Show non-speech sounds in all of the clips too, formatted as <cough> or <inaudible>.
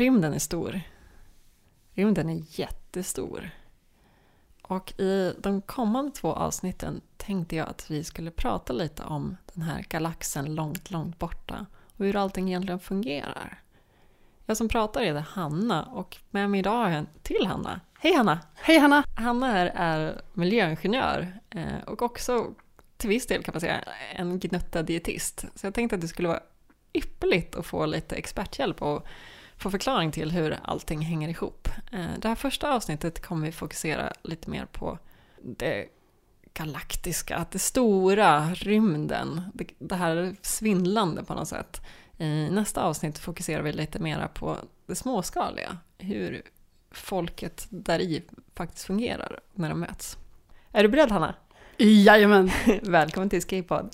Rymden är stor. Rymden är jättestor. Och i de kommande två avsnitten tänkte jag att vi skulle prata lite om den här galaxen långt, långt borta och hur allting egentligen fungerar. Jag som pratar heter Hanna och med mig idag har jag en till Hanna. Hej Hanna! Hej Hanna! Hanna här är miljöingenjör eh, och också till viss del kan man säga en gnutta dietist. Så jag tänkte att det skulle vara ypperligt att få lite experthjälp och få förklaring till hur allting hänger ihop. Eh, det här första avsnittet kommer vi fokusera lite mer på det galaktiska, det stora, rymden, det här svindlande på något sätt. I nästa avsnitt fokuserar vi lite mer på det småskaliga, hur folket där i faktiskt fungerar när de möts. Är du beredd Hanna? Jajamän! <laughs> Välkommen till Escape-pod.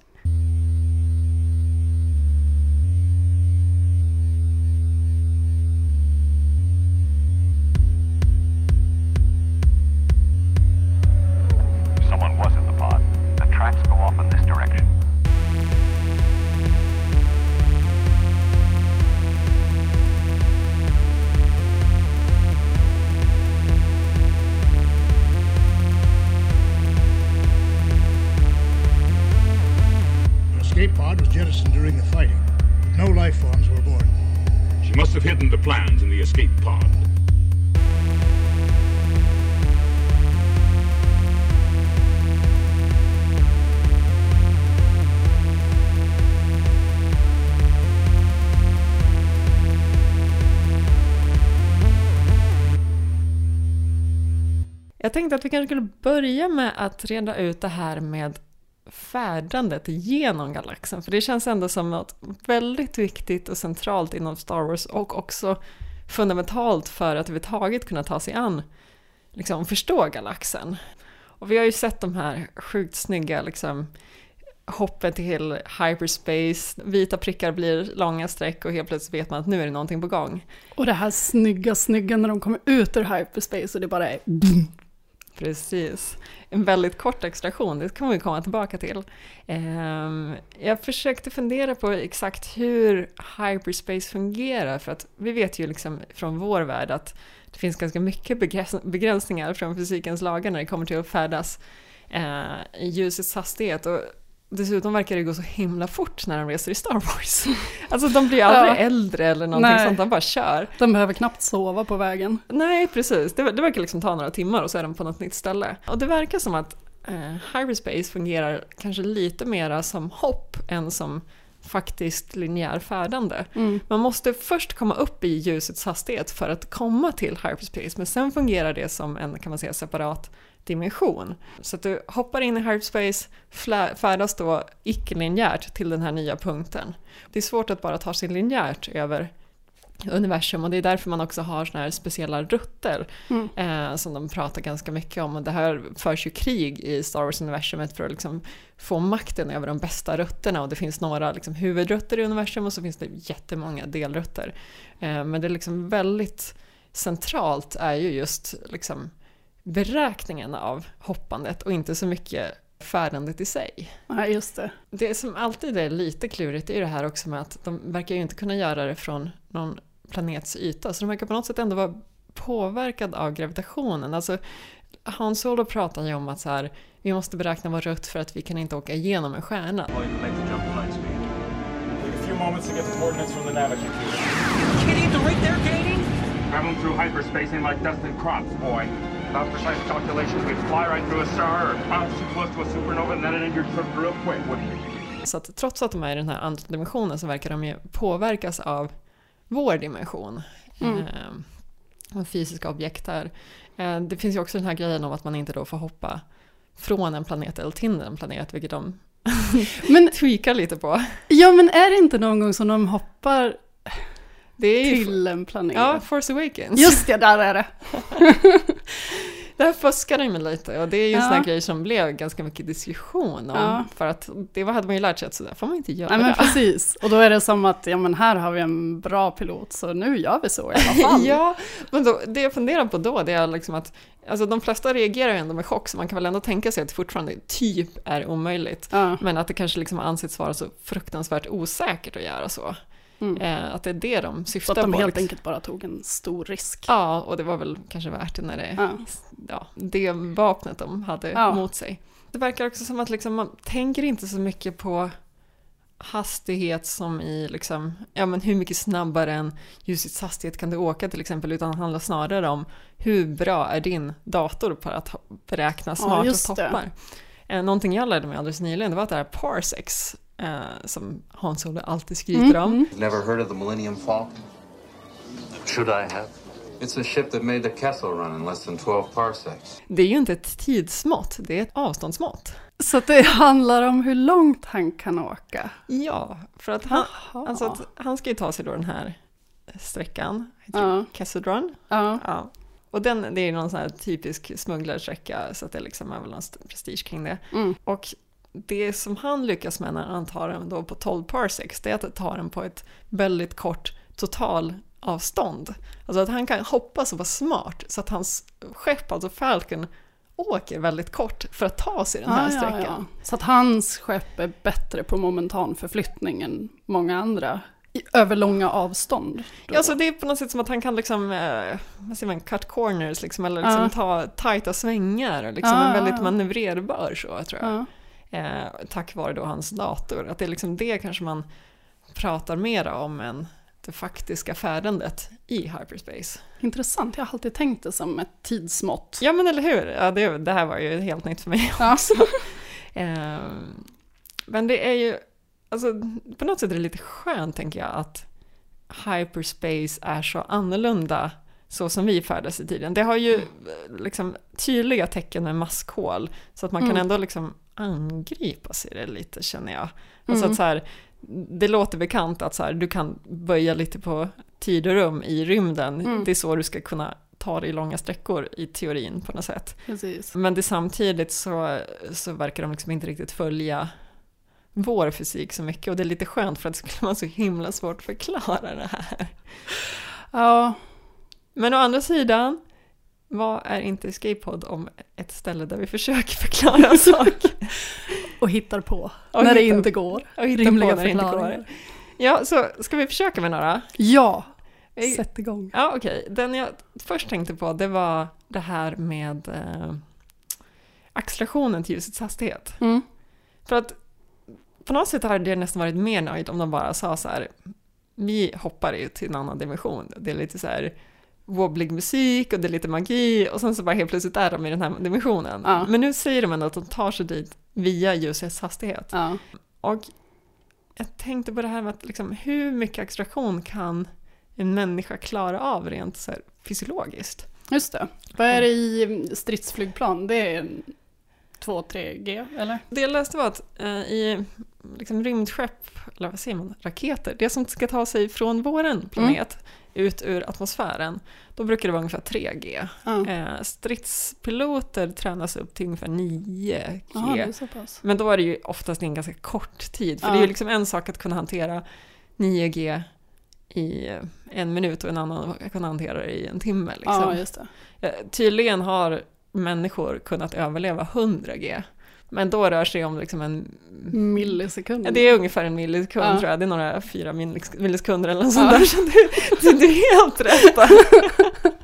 Kanske skulle börja med att reda ut det här med färdandet genom galaxen. För det känns ändå som något väldigt viktigt och centralt inom Star Wars och också fundamentalt för att överhuvudtaget kunna ta sig an, liksom förstå galaxen. Och vi har ju sett de här sjukt snygga liksom, hoppen till hyperspace, vita prickar blir långa streck och helt plötsligt vet man att nu är det någonting på gång. Och det här snygga, snygga när de kommer ut ur hyperspace och det bara är... Precis. En väldigt kort extraktion, det kommer vi komma tillbaka till. Ehm, jag försökte fundera på exakt hur hyperspace fungerar, för att vi vet ju liksom från vår värld att det finns ganska mycket begränsningar från fysikens lagar när det kommer till att färdas eh, i ljusets hastighet. Och dessutom verkar det gå så himla fort när de reser i Star Wars. <laughs> Alltså de blir aldrig Ja. äldre eller någonting Nej. sånt, de bara kör. De behöver knappt sova på vägen. Nej, precis. Det, det verkar liksom ta några timmar och så är de på något nytt ställe. Och det verkar som att eh, hyperspace fungerar kanske lite mera som hopp än som faktiskt linjär färdande. Mm. Man måste först komma upp i ljusets hastighet för att komma till hyperspace, men sen fungerar det som en, kan man säga, separat dimension. Så att du hoppar in i hyperspace, färdas då icke-linjärt till den här nya punkten. Det är svårt att bara ta sig linjärt över universum och det är därför man också har såna här speciella rutter Mm. eh, som de pratar ganska mycket om. Och det här förs ju krig i Star Wars-universumet för att liksom få makten över de bästa rutterna och det finns några liksom huvudrutter i universum och så finns det jättemånga delrutter. Eh, men det är liksom väldigt centralt är ju just liksom beräkningen av hoppandet och inte så mycket färdandet i sig. Nej, just det. Det som alltid är lite klurigt är det här också med att de verkar ju inte kunna göra det från någon planets yta, så de verkar på något sätt ändå vara påverkad av gravitationen. Alltså, Hans Solo pratar ju om att så här, vi måste beräkna vår rutt för att vi kan inte åka igenom en stjärna. All Without precise calculations, we'd fly right through a star or bounce too close to a supernova and then it end your trip real quick, wouldn't it? Så att trots att de är i den här andra dimensionen så verkar de ju påverkas av vår dimension. Mm. Eh, fysiska objekt här. Eh, det finns ju också den här grejen om att man inte då får hoppa från en planet eller till en planet, vilket de Men, <laughs> tweakar lite på. ja, men är det inte någon gång som de hoppar Det är ju till en planet? Ja, Force Awakens. Just det, där är det. <laughs> Här fuskar de lite och det är ju en Ja. grej som blev ganska mycket diskussion om. Ja. För att det hade man ju lärt sig att sådär får man inte göra. Nej men precis, och då är det som att, ja men här har vi en bra pilot, så nu gör vi så i alla fall. <laughs> ja, men då, det jag funderar på då det är liksom att alltså de flesta reagerar ju ändå med chock så man kan väl ändå tänka sig att det fortfarande typ är omöjligt. Ja. Men att det kanske liksom har ansetts vara så fruktansvärt osäkert att göra så. Mm. Eh, att det är det de Så syftar att de på. helt liksom. enkelt bara tog en stor risk. Ja, och det var väl kanske värt det när det, Ja. ja, det vapnet de hade Ja. mot sig. Det verkar också som att liksom man tänker inte så mycket på hastighet som i liksom, ja men hur mycket snabbare än ljusets hastighet kan du åka till exempel, utan det handlar snarare om hur bra är din dator på att beräkna smarta det. toppar. Eh, någonting jag lärde mig alldeles nyligen, det var att det här parsecs, eh, som Hans-Olle alltid skryter om, Mm. Never heard of the Millennium Falcon? Should I have? It's a ship that made the Kessel run in less than 12 parsecs. det är ju inte ett tidsmått, det är ett avståndsmått. Så det handlar om hur långt han kan åka. Ja, för att han, alltså att han ska ju ta sig då den här sträckan, heter Ja. Castle Run. Ja. Ja. Och den, det är någon sån här typisk smugglarsträcka så att det liksom är väl någon st- prestige kring det. Mm. Och det som han lyckas med när han tar den då på 12 parsecs, det är att ta den på ett väldigt kort totalavstånd. Alltså att han kan hoppa så pass smart så att hans skepp, alltså Falcon, åker väldigt kort för att ta sig den här Ah, Ja, ja, sträckan. ja. Så att hans skepp är bättre på momentan förflyttning än många andra. I, över långa avstånd. då. Ja, så det är på något sätt som att han kan liksom, eh, vad säger man, cut corners liksom, eller liksom Ja. ta tajta svängar och liksom är ja, väldigt manövrerbar så tror jag. Eh, tack vare då hans dator. Att det är liksom det kanske man pratar mera om än det faktiska färdandet i hyperspace. Intressant, jag har alltid tänkt det som ett tidsmått. Ja men eller hur, ja, det, det här var ju helt nytt för mig Ja. också. eh, men det är ju, alltså på något sätt är det lite skönt tänker jag att hyperspace är så annorlunda så som vi färdas i tiden. Det har ju Mm. eh, liksom tydliga tecken med maskhål så att man kan Mm. ändå liksom angripa sig det lite känner jag. Alltså Mm. att så här, det låter bekant att så här, du kan böja lite på tid och rum i rymden. Mm. Det är så du ska kunna ta dig långa sträckor i teorin på något sätt. Precis. Men det samtidigt så, så verkar de liksom inte riktigt följa vår fysik så mycket och det är lite skönt för att det skulle vara så himla svårt att förklara det här. Ja, Men å andra sidan, vad är inte Escape Pod om ett ställe där vi försöker förklara <laughs> saker? och hittar på Och när det hittar- inte går. och hitta Rimliga på när det inte går. Ja, så ska vi försöka med några? Ja, sätt igång. Ja, okej. Den jag först tänkte på, det var det här med eh, accelerationen till ljusets hastighet. Mm. För att på något sätt hade jag nästan varit mer nöjd om de bara sa så här, vi hoppar ju till en annan dimension. Det är lite så här wobblig musik och det är lite magi och sen så bara helt plötsligt är de i den här dimensionen. Ja. Men nu säger de ändå att de tar sig dit via ljusets hastighet. Ja. Och jag tänkte på det här med att liksom, hur mycket acceleration kan en människa klara av rent så här, fysiologiskt? Just det. Vad är det i stridsflygplan? Det är 2-3G, eller? Det jag läste var att eh, i liksom, rymdskepp, eller vad säger man, raketer, det som ska ta sig från våran planet ut ur atmosfären, då brukar det vara ungefär 3G. Ja, Eh, stridspiloter tränas upp till ungefär 9G. Jaha, det är så pass. Men då är det ju oftast en ganska kort tid, för Ja. det är ju liksom en sak att kunna hantera 9G i en minut och en annan att kunna hantera det i en timme. Liksom. Ja. Eh, Tydligen har människor kunnat överleva 100G, men då rör det sig om liksom en... Millisekunder. Ja, det är ungefär en millisekund Ja. tror jag, det är några fyra millis- millisekunder eller något sånt Ja. där, så du, <laughs> du är helt rätt. <laughs>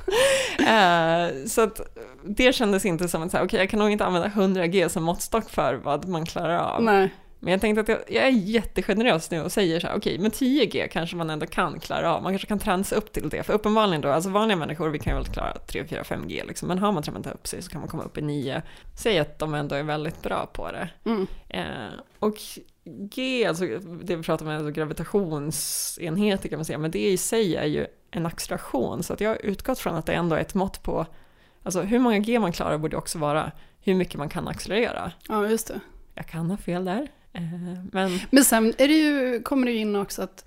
Eh, Så att det kändes inte som att säga, okej jag kan nog inte använda 100G som måttstock för vad man klarar av. Nej. Men jag tänkte att jag, jag är jättegenerös nu och säger så här, okej, med 10G kanske man ändå kan klara av, man kanske kan tränsa upp till det, för uppenbarligen då, alltså vanliga människor, vi kan ju väl klara 3, 4, 5G liksom, men har man tränat upp sig så kan man komma upp i 9. Säg att de ändå är väldigt bra på det. Mm. Eh, och G, alltså det vi pratar om, alltså gravitationsenheter kan man säga, men det i sig är ju en acceleration, så att jag har utgått från att det ändå är ett mått på, alltså hur många G man klarar borde också vara hur mycket man kan accelerera. Ja, just det. Jag kan ha fel där, men Men sen är det ju, kommer det ju in också att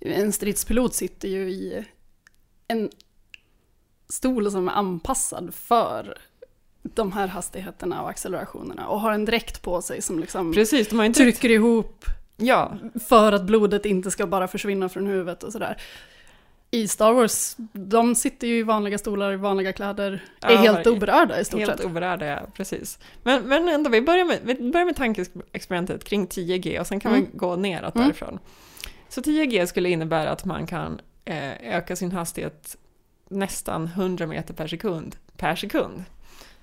en stridspilot sitter ju i en stol som är anpassad för de här hastigheterna och accelerationerna och har en dräkt på sig som liksom precis, de har inte... trycker ihop Ja, för att blodet inte ska bara försvinna från huvudet och sådär. I Star Wars, de sitter ju i vanliga stolar, i vanliga kläder, är Ja, helt oberörda i stort helt sett. oberörda, ja, precis. Men, men ändå, vi börjar med, vi börjar med tankeexperimentet kring 10G och sen kan Mm. vi gå neråt Mm. därifrån. Så 10G skulle innebära att man kan eh, öka sin hastighet nästan 100 meter per sekund per sekund.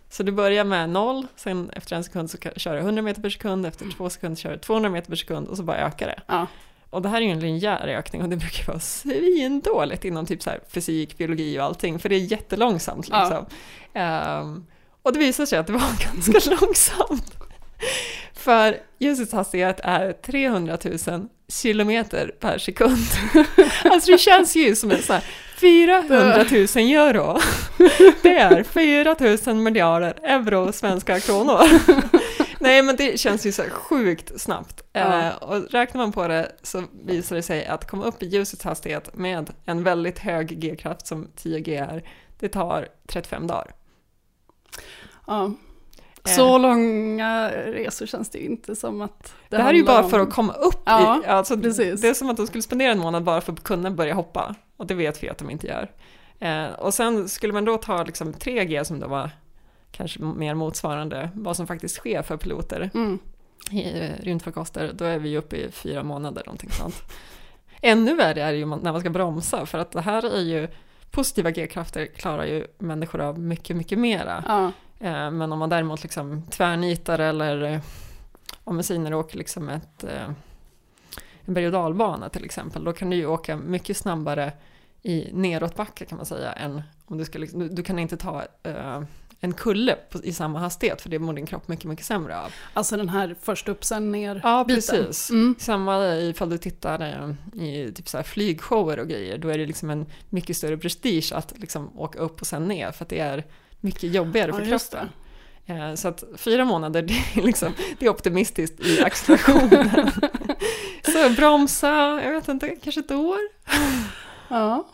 Så du börjar med 0, sen efter en sekund så kör du 100 meter per sekund, efter två sekunder kör du 200 meter per sekund och så bara ökar det. Ja. Och det här är ju en linjär ökning och det brukar vara svindåligt inom typ så fysik, biologi och allting, för det är jättelångsamt Ja. liksom. Ehm, och det visar sig att det var <laughs> ganska långsamt. För ljusets hastighet är 300 000 kilometer per sekund. <laughs> Alltså det känns ju som en så här 400 000 euro. <laughs> Det är 4 000 miljarder euro svenska kronor. Nej men det känns ju så sjukt snabbt. Ja. Eh, och räknar man på det så visar det sig att komma upp i ljusets hastighet med en väldigt hög G-kraft som 10G är, det tar 35 dagar. Ja. Eh. Så långa resor känns det ju inte som att Det, här är ju bara om- för att komma upp Ja, i, alltså, precis. det är som att de skulle spendera en månad bara för att kunna börja hoppa. Och det vet vi att de inte gör. Eh, och sen skulle man då ta liksom 3G som då var kanske mer motsvarande vad som faktiskt sker för piloter Mm. i eh, rymdfarkoster, då är vi ju uppe i fyra månader någonting sånt. <laughs> Ännu värre är det ju när man ska bromsa, för att det här är ju positiva G-krafter klarar ju människor av mycket, mycket mera. Ja. Eh, Men om man däremot liksom tvärnitar eller eh, om man du åker liksom ett, en berg och dalbana till exempel, då kan du ju åka mycket snabbare i neråtbacke kan man säga än om du ska liksom, du, du kan inte ta en kulle på, i samma hastighet för det mår din kropp mycket, mycket sämre av. Alltså den här först upp sen ner Ja, biten. precis. Mm. Samma ifall du tittar eh, i typ så här flygshower och grejer, då är det liksom en mycket större prestige att liksom åka upp och sen ner, för att det är mycket jobbigare för Ja, kroppen. Eh, Så att fyra månader, <laughs> det är, liksom, det är optimistiskt i accelerationen. <laughs> så bromsa, jag vet inte, kanske ett år? Ja.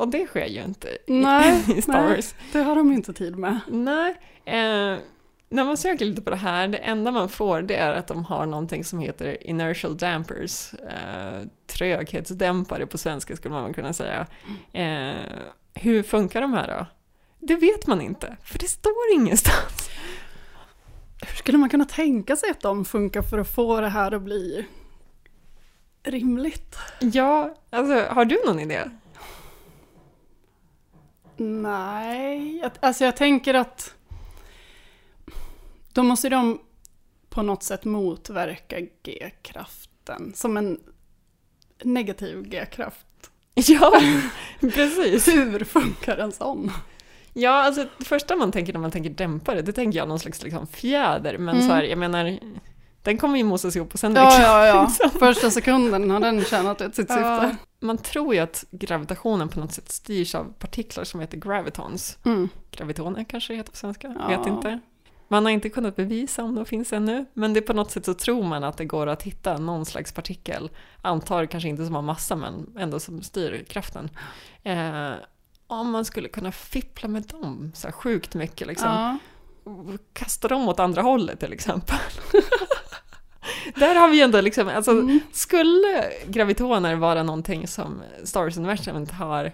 Och det sker ju inte Nej, <laughs> i Star nej. Wars. Det har de inte tid med. Nej, eh, när man söker lite på det här, det enda man får det är att de har någonting som heter inertial dampers, eh, tröghetsdämpare på svenska skulle man kunna säga. Eh, hur funkar de här då? Det vet man inte, för det står ingenstans. Hur skulle man kunna tänka sig att de funkar för att få det här att bli rimligt? Ja, alltså har du någon idé? Nej, alltså jag tänker att då måste de på något sätt motverka G-kraften som en negativ G-kraft. <laughs> Ja, <laughs> precis. Hur funkar en sån? Ja, alltså det första man tänker när man tänker dämpare, det tänker jag någon slags liksom, fjäder, men Mm. så här, jag menar, den kommer ju mosas ihop och sen Ja, liksom- ja, ja. <laughs> liksom. Första sekunden har den tjänat ut sitt Ja, syfte. Man tror ju att gravitationen på något sätt styrs av partiklar som heter gravitons. Mm. Gravitoner kanske det heter på svenska, Ja. vet inte. Man har inte kunnat bevisa om de finns ännu, men det är på något sätt så tror man att det går att hitta någon slags partikel, antar kanske inte som har massa men ändå som styr kraften. Eh, om man skulle kunna fippla med dem så här sjukt mycket liksom, Ja. kasta dem åt andra hållet till exempel. <laughs> Där har vi ju ändå liksom, alltså Mm. skulle gravitoner vara någonting som Star Wars-universumet har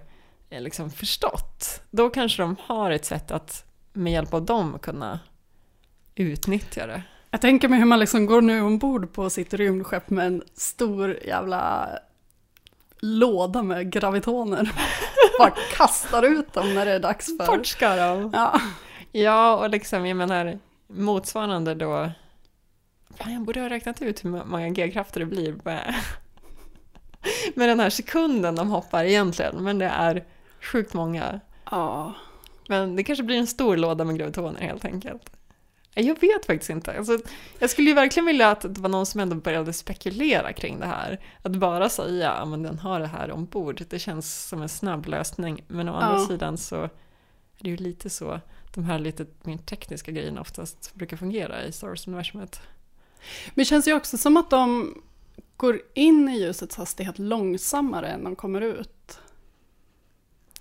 eh, liksom förstått, då kanske de har ett sätt att med hjälp av dem kunna utnyttja det. Jag tänker mig hur man liksom går nu ombord på sitt rymdskepp med en stor jävla låda med gravitoner. <laughs> Bara kastar ut dem när det är dags för... Bort ska de! Ja. Ja, och liksom jag menar motsvarande då, fan jag borde ha räknat ut hur många G-krafter det blir med, <laughs> med den här sekunden de hoppar egentligen, men det är sjukt många. ja. Men det kanske blir en stor låda med gravitoner helt enkelt. Jag vet faktiskt inte. Alltså, jag skulle ju verkligen vilja att det var någon som ändå började spekulera kring det här. Att bara säga att den har det här ombord, det känns som en snabb lösning. Men å andra Ja. sidan så är det ju lite så, de här lite mer tekniska grejerna oftast brukar fungera i Star Wars-universumet. Men det känns ju också som att de går in i ljusets hastighet långsammare än de kommer ut.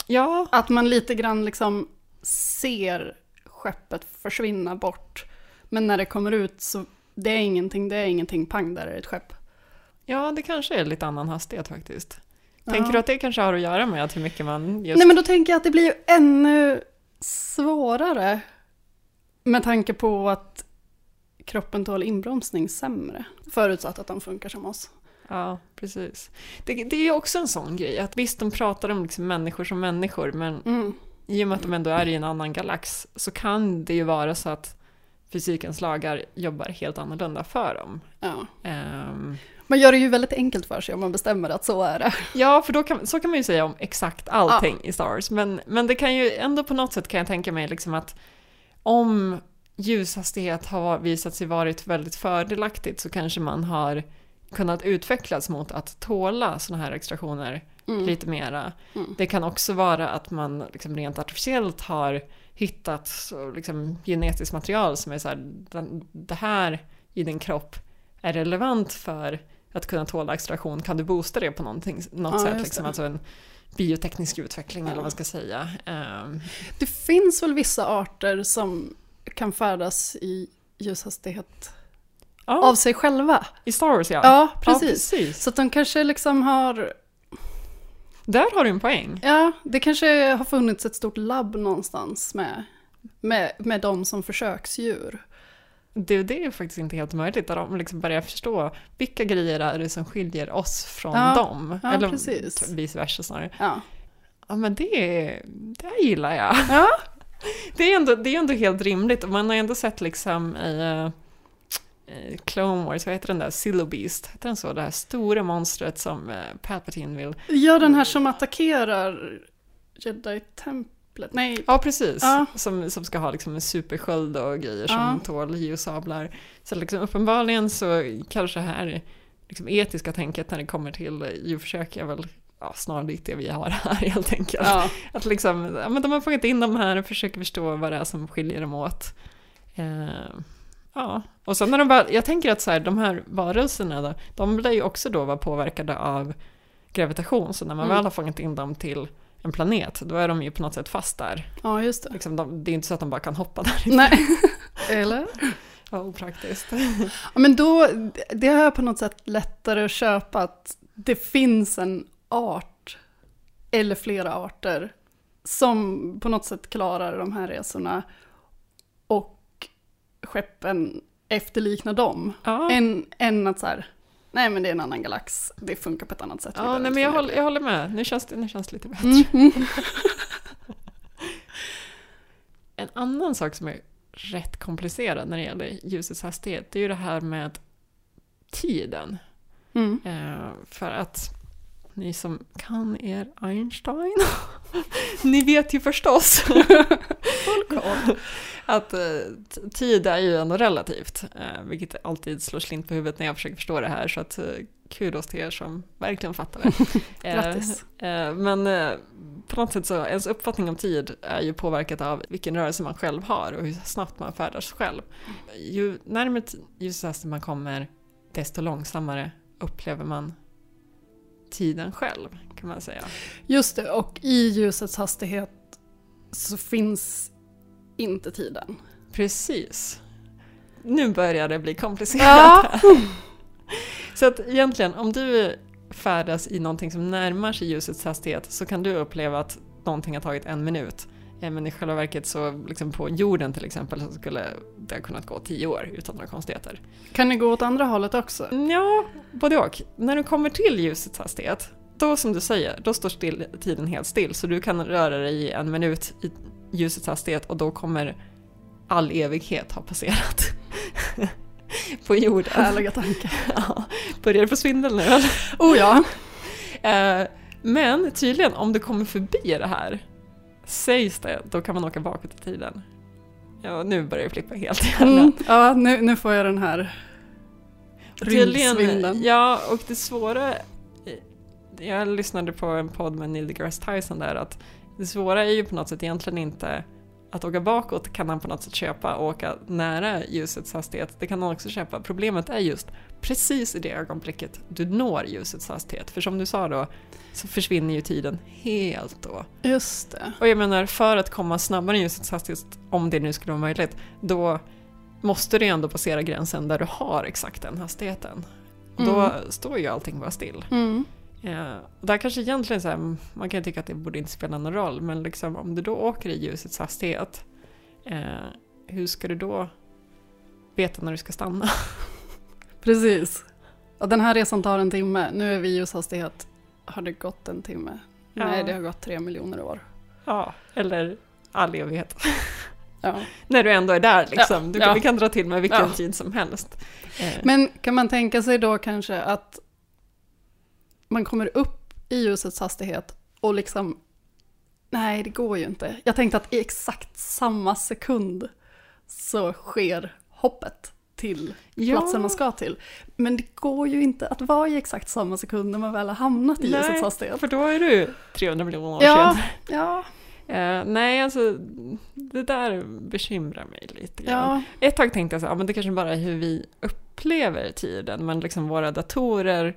Ja, Att man lite grann liksom ser skeppet försvinna bort. Men när det kommer ut så det är ingenting, det är ingenting, pang där är ett skepp. ja, det kanske är lite annan hastighet faktiskt. Ja. Tänker du att det kanske har att göra med att hur mycket man just... Nej men då tänker jag att det blir ju ännu svårare med tanke på att kroppen tål inbromsning sämre. Förutsatt att de funkar som oss. Ja, precis. Det, det är ju också en sån grej, att visst de pratar om liksom människor som människor, men Mm. i och med att de ändå är i en annan galax så kan det ju vara så att fysikens lagar jobbar helt annorlunda för dem. Ja. Ehm, Man gör det ju väldigt enkelt för sig om man bestämmer att så är det. ja, för då kan, så kan man ju säga om exakt allting i Star Wars, men, men det kan ju ändå på något sätt kan jag tänka mig liksom att om ljushastighet har visat sig varit väldigt fördelaktigt så kanske man har kunnat utvecklas mot att tåla sådana här extraktioner Mm. lite mera. Det kan också vara att man liksom rent artificiellt har hittat så liksom genetiskt material som är så här, det här i din kropp är relevant för att kunna tåla extraktion. Kan du boosta det på någonting, något Ja, sätt? Liksom, alltså en bioteknisk utveckling eller Ja. vad man ska säga. Ehm, Det finns väl vissa arter som kan färdas i ljushastighet ja, av sig själva. I Star Wars ja. Ja, precis. Ja, precis. Så att de kanske liksom har, Där har du en poäng. ja, det kanske har funnits ett stort labb någonstans med, med, med dem som försöksdjur. Det, det är faktiskt inte helt möjligt. Där de liksom börjar förstå vilka grejer är det som skiljer oss från Ja, dem. ja, Eller precis. vice versa snarare. Ja. Ja men det, det gillar jag. Ja. <laughs> Det är ändå, det är ändå helt rimligt och man har ändå sett liksom i uh, Clone Wars, vad heter den där, Silobeast, heter den så? Det här stora monstret som uh, Palpatine vill... ja, den här som attackerar Jedi-templet. Nej, Ja precis, Ja. Som, som ska ha liksom en supersköld och grejer som Ja. tål ljussablar. Så liksom uppenbarligen så kanske det här liksom etiska tänket när det kommer till djurförsök är väl ja, snarlikt det vi har här <laughs> helt enkelt. ja. Att liksom, ja, men de har fångat in de här och försöker förstå vad det är som skiljer dem åt. Eh, ja, och sen när de bara, jag tänker att så här, de här varelserna då, de lär ju också då vara påverkade av gravitation, så när man Mm. väl har fångat in dem till en planet, då är de ju på något sätt fast där. ja, just det. Liksom de, det är inte så att de bara kan hoppa därifrån. Nej, <laughs> eller? Ja, opraktiskt. Ja, men då, det har jag på något sätt lättare att köpa att det finns en art, eller flera arter, som på något sätt klarar de här resorna och skeppen efterliknar dem. Ja, Än, än att så här, nej men det är en annan galax, det funkar på ett annat sätt. ja nej, men jag håller, jag håller med. Nu känns det, nu känns lite bättre. Mm, mm. <laughs> En annan sak som är rätt komplicerad när det gäller ljusets hastighet, det är ju det här med tiden. Mm. Eh, för att ni som kan er Einstein, <laughs> ni vet ju förstås att eh, tid är ju ändå relativt, eh, vilket alltid slår slint på huvudet när jag försöker förstå det här, så att eh, kudos till er som verkligen fattar det. <laughs> Grattis. men på något sätt så, ens uppfattning om tid är ju påverkat av vilken rörelse man själv har och hur snabbt man färdas själv. Ju närmare t- ljusets hastighet man kommer, desto långsammare upplever man tiden själv, kan man säga. Just det, och i ljusets hastighet så finns inte tiden. Precis. Nu börjar det bli komplicerat. Ja. Så att egentligen, om du färdas i någonting som närmar sig ljusets hastighet så kan du uppleva att någonting har tagit en minut. Eh, Men i själva verket så, liksom på jorden till exempel, så skulle det ha kunnat gå tio år utan några konstigheter. Kan det gå åt andra hållet också? Ja, både och. När du kommer till ljusets hastighet, då som du säger, då står still, tiden helt still. Så du kan röra dig i en minut i ljusets hastighet och då kommer all evighet ha passerat. <laughs> på jorden. Härliga tankar. <laughs> Ja, börjar det få svindel nu eller? Oh ja. Eh, Men tydligen, om du kommer förbi det här, sägs det, då kan man åka bakåt i tiden. Ja, nu börjar jag flippa helt i. Mm. Ja, nu, nu får jag den här Tydligen, rymdsvindeln. ja, och det svåra... Jag lyssnade på en podd med Neil deGrasse Tyson där att det svåra är ju på något sätt egentligen inte att åka bakåt kan han på något sätt köpa och åka nära ljusets hastighet. Det kan han också köpa. Problemet är just precis i det ögonblicket du når ljusets hastighet. För som du sa då så försvinner ju tiden helt då. Just det. Och jag menar, för att komma snabbare än ljusets hastighet, om det nu skulle vara möjligt, då måste du ju ändå passera gränsen där du har exakt den hastigheten. Och Då Mm. står ju allting bara still. Mm. Eh, och där kanske egentligen så här, man kan tycka att det borde inte spela någon roll, men liksom om du då åker i ljusets hastighet, eh, hur ska du då veta när du ska stanna? <laughs> Precis. Och den här resan tar en timme. Nu är vi i ljushastighet. Har det gått en timme? Ja. Nej, det har gått tre miljoner år. Ja, eller all evighet. <laughs> Ja. När du ändå är där liksom. Ja, Du kan, ja. Vi kan dra till med vilken tid som helst. Eh, Men kan man tänka sig då kanske att man kommer upp i ljusets hastighet och liksom, nej det går ju inte. Jag tänkte att i exakt samma sekund så sker hoppet till Ja. platsen man ska till. Men det går ju inte att vara i exakt samma sekund när man väl har hamnat i ljusets hastighet. för då är du 300 miljoner år Ja, sedan. ja, Eh, nej, alltså det där bekymrar mig lite grann. ja. Ett tag tänkte jag så ja, men det kanske bara är hur vi upplever tiden, men liksom våra datorer,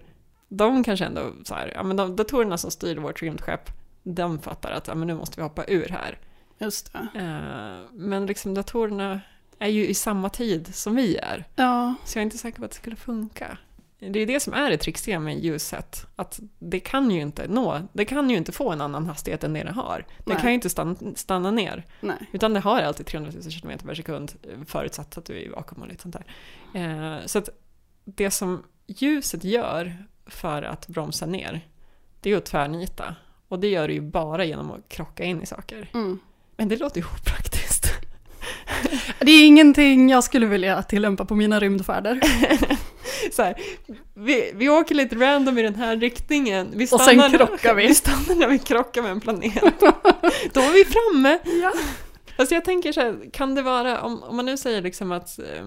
de kanske ändå så här, ja men de datorerna som styr vårt rymdskepp, de fattar att ja, men nu måste vi hoppa ur här. Just det. Eh, men liksom datorerna är ju i samma tid som vi är, Ja, så jag är inte säker på att det skulle funka. Det är det som är det trixiga med ljuset, att det kan ju inte nå, det kan ju inte få en annan hastighet än det det har. Det Nej. kan ju inte stanna, stanna ner. nej. Utan det har alltid 300 000 km per sekund eh, förutsatt att du är i vakuum och lite sånt där. Eh, så att det som ljuset gör för att bromsa ner, det är att tvärnita. Och det gör det ju bara genom att krocka in i saker. Mm. Men det låter ju opraktiskt. <laughs> Det är ingenting jag skulle vilja tillämpa på mina rymdfärder. <laughs> Så här, vi, vi åker lite random i den här riktningen. Vi Och sen krockar vi. <laughs> Vi stannar när vi krockar med en planet. Då är vi framme. Ja. Alltså jag tänker så här, kan det vara, om, om man nu säger liksom att eh,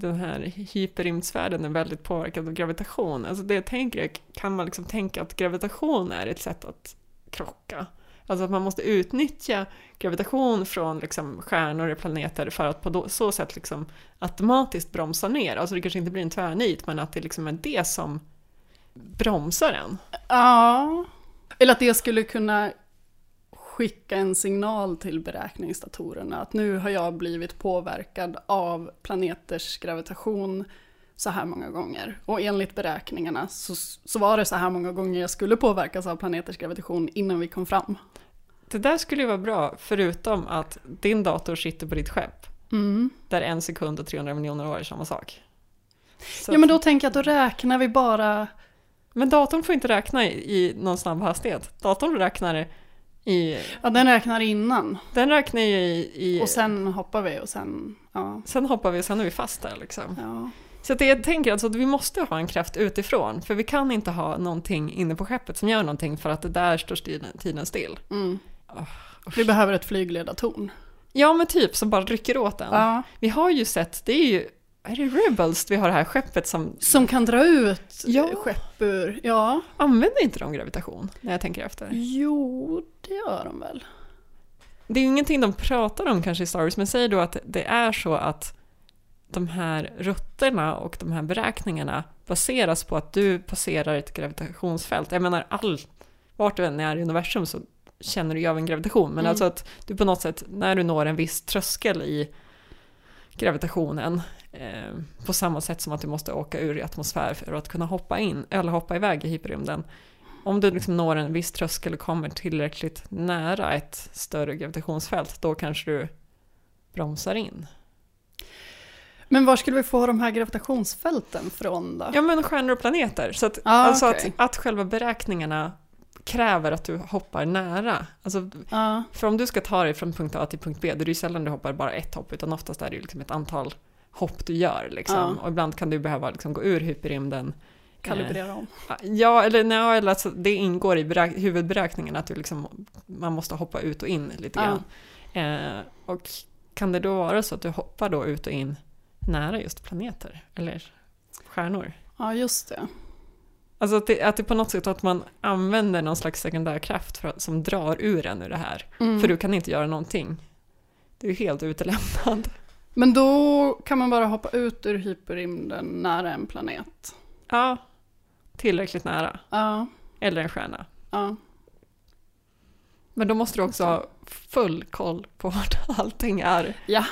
den här hyperrymdsfärden är väldigt påverkad av gravitation, alltså det jag tänker är, kan man liksom tänka att gravitation är ett sätt att krocka? Alltså att man måste utnyttja gravitation från liksom stjärnor och planeter för att på så sätt liksom automatiskt bromsa ner. Alltså det kanske inte blir en tvärnit, men att det liksom är det som bromsar en. Ja. Eller att det skulle kunna skicka en signal till beräkningsdatorerna att nu har jag blivit påverkad av planeters gravitation så här många gånger. Och enligt beräkningarna så, så var det så här många gånger jag skulle påverkas av planeters gravitation innan vi kom fram. Det där skulle ju vara bra, förutom att din dator sitter på ditt skepp. Mm. Där en sekund och 300 miljoner år är samma sak. Så Ja men då tänker jag att då räknar vi bara, men datorn får inte räkna i, i någon snabb hastighet. Datorn räknar i... ja den räknar innan. Den räknar ju i... i Och sen hoppar vi och sen, ja. sen hoppar vi och sen är vi fast där liksom. ja. Så att jag tänker alltså att vi måste ha en kraft utifrån. För vi kan inte ha någonting inne på skeppet som gör någonting för att det där står tiden, tiden still. Mm. Åh, Vi behöver ett flygledartorn. Ja men typ som bara rycker åt den. Ja. Vi har ju sett, det är ju... Är det Rebels vi har det här skeppet som... Som kan dra ut Ja. skepp ur, ja. Använder inte de gravitation? När jag tänker efter. Jo, det gör de väl. Det är ju ingenting de pratar om kanske i Star Wars, men säg då att det är så att de här rutterna och de här beräkningarna baseras på att du passerar ett gravitationsfält. Jag menar, all, vart du än är i universum så känner du ju av en gravitation, men Mm. alltså att du på något sätt, när du når en viss tröskel i gravitationen, eh, på samma sätt som att du måste åka ur i atmosfär för att kunna hoppa in, eller hoppa iväg i hyperrymden, om du liksom når en viss tröskel och kommer tillräckligt nära ett större gravitationsfält, då kanske du bromsar in. Men var skulle vi få de här gravitationsfälten från då? Ja, men stjärnor och planeter. Så att, Ah, alltså att, att själva beräkningarna kräver att du hoppar nära. Alltså, Ja, för om du ska ta dig från punkt A till punkt B, då är det ju sällan du hoppar bara ett hopp, utan oftast är det ju liksom ett antal hopp du gör. Liksom. Ja. Och ibland kan du behöva liksom gå ur hyperrymden. kalibrera om. Ja, eller, nej, eller alltså, det ingår i beräk- huvudberäkningen att du liksom, man måste hoppa ut och in lite Ja. grann. Eh, och kan det då vara så att du hoppar då ut och in nära just planeter eller stjärnor? Ja, just det. Alltså att det, att det på något sätt att man använder någon slags sekundärkraft för, som drar ur en ur det här. Mm. För du kan inte göra någonting. Du är helt utelämnad. Men då kan man bara hoppa ut ur hyperrymden nära en planet. Ja, tillräckligt nära. Ja, Eller en stjärna. ja. Men då måste du också ha full koll på <laughs> vart allting är. Ja.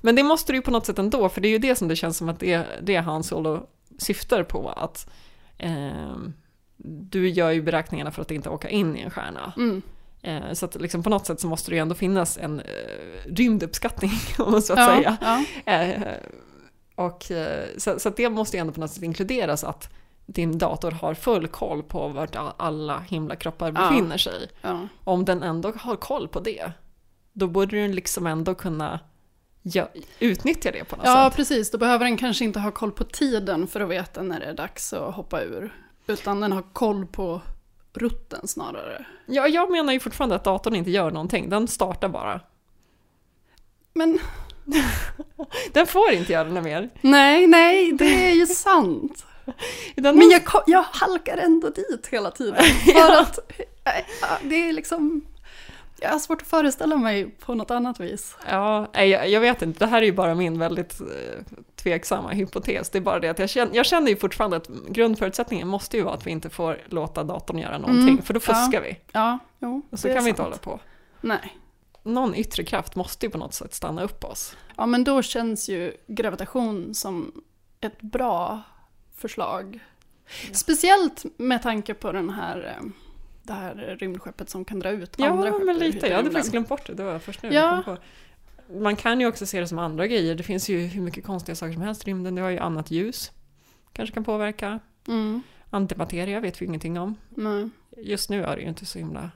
Men det måste du ju på något sätt ändå, för det är ju det som det känns som att det, det Han Solo syftar på. Att ehm, du gör ju beräkningarna för att inte åka in i en stjärna. Mm. Eh, så att liksom på något sätt så måste det ju ändå finnas en eh, rymduppskattning, <laughs> om man så att Ja, säga. ja. Eh, och, så, så det måste ju ändå på något sätt inkluderas att din dator har full koll på vart alla himlakroppar Ja. befinner sig. Ja. Om den ändå har koll på det, då borde den liksom ändå kunna ja, utnyttja det på något ja, sätt. precis. Då behöver den kanske inte ha koll på tiden för att veta när det är dags att hoppa ur. Utan den har koll på rutten snarare. Ja, jag menar ju fortfarande att datorn inte gör någonting, den startar bara. Men <laughs> Den får inte göra något mer. nej, nej, det är ju <laughs> sant. Men jag, jag halkar ändå dit hela tiden. <laughs> För att äh, det är liksom... Jag har svårt att föreställa mig på något annat vis. Ja, jag, jag vet inte, det här är ju bara min väldigt eh, tveksamma hypotes. Det är bara det att jag känner, jag känner ju fortfarande att grundförutsättningen måste ju vara att vi inte får låta datorn göra någonting, Mm, för då ja. fuskar vi. Ja, jo, Och så kan vi inte hålla på. Nej. Någon yttre kraft måste ju på något sätt stanna upp oss. Ja, men då känns ju gravitation som ett bra förslag. Speciellt med tanke på den här, eh, det här rymdskeppet som kan dra ut andra Ja, skepp men ur lite. Jag hade faktiskt glömt bort det. Det var först nu Ja. kom på. Man kan ju också se det som andra grejer. Det finns ju hur mycket konstiga saker som helst i rymden. Det har ju annat ljus. Kanske kan påverka. Mm, Antimateria vet vi ingenting om. nej. Just nu är det ju inte så himla,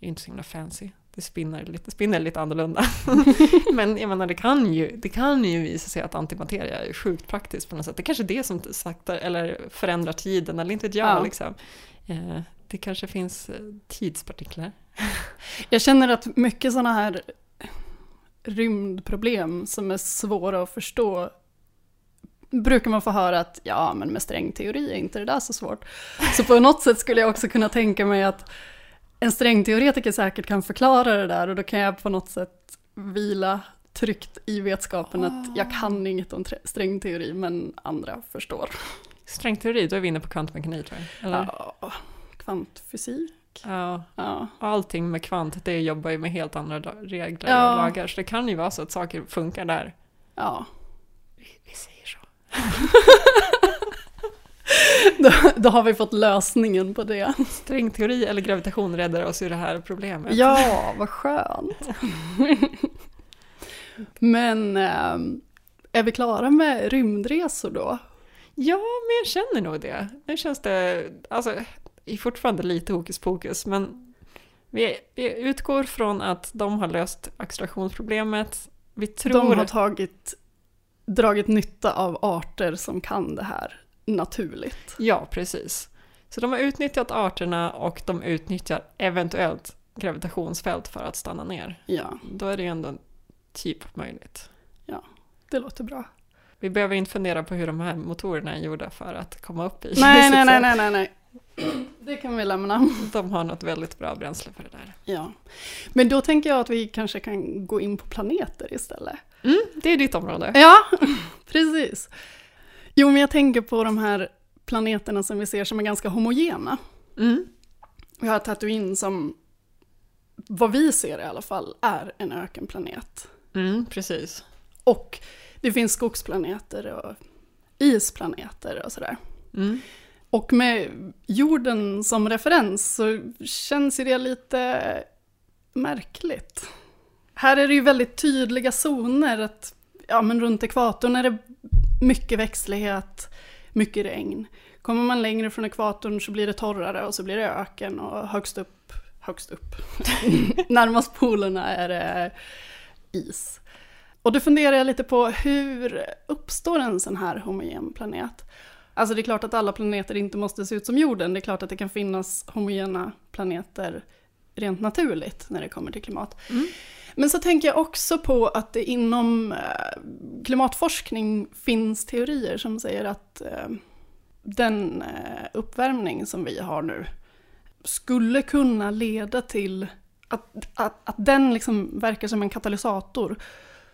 inte så himla fancy. Det spinner lite, spinner lite annorlunda. <laughs> Men jag menar, det kan, ju, det kan ju visa sig att antimateria är sjukt praktiskt på något sätt. Det är kanske det som saktar eller förändrar tiden, eller inte vet jag. Ja. Liksom. Eh, det kanske finns eh, tidspartiklar. <laughs> Jag känner att mycket sådana här rymdproblem som är svåra att förstå brukar man få höra att ja, men med strängteori är inte det där så svårt. Så på något sätt skulle jag också kunna tänka mig att en strängteoretiker säkert kan förklara det där och då kan jag på något sätt vila tryggt i vetskapen att jag kan inget om trä- strängteori men andra förstår. Strängteori, då är vi inne på kvantmekanik jag. Eller? Ja, kvantfysik. Ja. Ja. Allting med kvant, det jobbar ju med helt andra regler Ja. och lagar. Så det kan ju vara så att saker funkar där. ja. Vi säger så. <laughs> Då, då har vi fått lösningen på det. Strängteori eller gravitation räddar oss ur det här problemet. Ja, vad skönt. Men ehm, är vi klara med rymdresor då? Ja, men jag känner nog det. Nu känns det, alltså, är fortfarande lite hokus pokus, men vi, vi utgår från att de har löst accelerationsproblemet. Vi tror... De har tagit, dragit nytta av arter som kan det här naturligt. Ja, precis. Så de har utnyttjat arterna och de utnyttjar eventuellt gravitationsfält för att stanna ner. Ja, Då är det ju ändå typ möjligt. det låter bra. Vi behöver inte fundera på hur de här motorerna är gjorda för att komma upp i Nej, <laughs> nej, nej, nej, nej. <clears throat> Det kan vi lämna. <laughs> De har något väldigt bra bränsle för det där. Ja. Men då tänker jag att vi kanske kan gå in på planeter istället. Mm, det är ditt område. Ja, <laughs> precis. Jo, men jag tänker på de här planeterna som vi ser som är ganska homogena. Mm. Vi har Tatooine som, vad vi ser i alla fall, är en ökenplanet. Mm, precis. Och det finns skogsplaneter och isplaneter och sådär. Mm. Och med jorden som referens så känns ju det lite märkligt. Här är det ju väldigt tydliga zoner att ja, men runt ekvatorn är det mycket växtlighet, mycket regn. Kommer man längre från ekvatorn så blir det torrare och så blir det öken och högst upp, högst upp, <laughs> närmast polerna är det is. Och då funderar jag lite på hur uppstår en sån här homogen planet? Alltså det är klart att alla planeter inte måste se ut som jorden. Det är klart att det kan finnas homogena planeter rent naturligt när det kommer till klimat. Men så tänker jag också på att det inom eh, klimatforskning finns teorier som säger att eh, den eh, uppvärmning som vi har nu skulle kunna leda till att, att, att den liksom verkar som en katalysator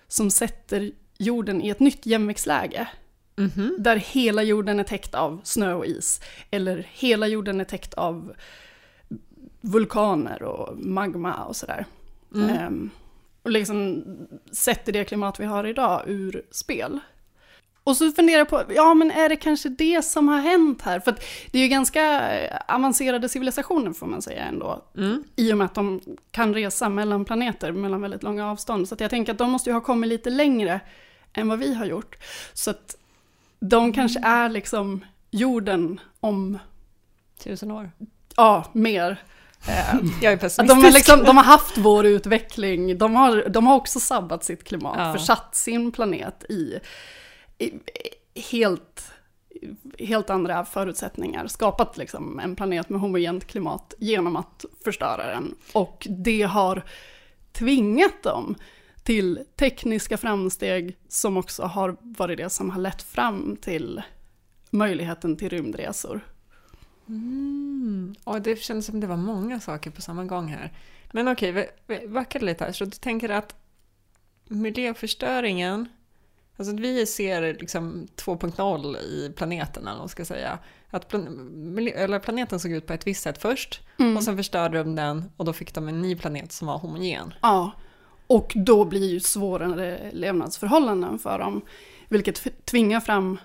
som sätter jorden i ett nytt jämviktsläge. Mhm. Där hela jorden är täckt av snö och is. Eller hela jorden är täckt av vulkaner och magma och sådär. Mm. Ehm, och liksom sätter det klimat vi har idag ur spel. Och så funderar jag på, ja men är det kanske det som har hänt här? För att det är ju ganska avancerade civilisationer får man säga ändå. Mm. I och med att de kan resa mellan planeter, mellan väldigt långa avstånd. Så jag tänker att de måste ju ha kommit lite längre än vad vi har gjort. Så att de kanske är liksom jorden om, Tusen år. ja, mer. Eh, Jag är pessimistisk. de, har liksom, de har haft vår utveckling, de har, de har också sabbat sitt klimat, Ja. försatt sin planet i, i helt, helt andra förutsättningar, skapat liksom en planet med homogent klimat genom att förstöra den. Och det har tvingat dem till tekniska framsteg som också har varit det som har lett fram till möjligheten till rymdresor. Mm. Och det kändes som det var många saker på samma gång här. Men okej, vi, vi backar lite här. Så du tänker att miljöförstöringen, alltså att vi ser liksom 2.0 i planeten, eller vad man ska säga. Att plan, eller planeten såg ut på ett visst sätt först, Mm. och sen förstörde de den, och då fick de en ny planet som var homogen. Ja, och då blir ju svårare levnadsförhållanden för dem, vilket tvingar fram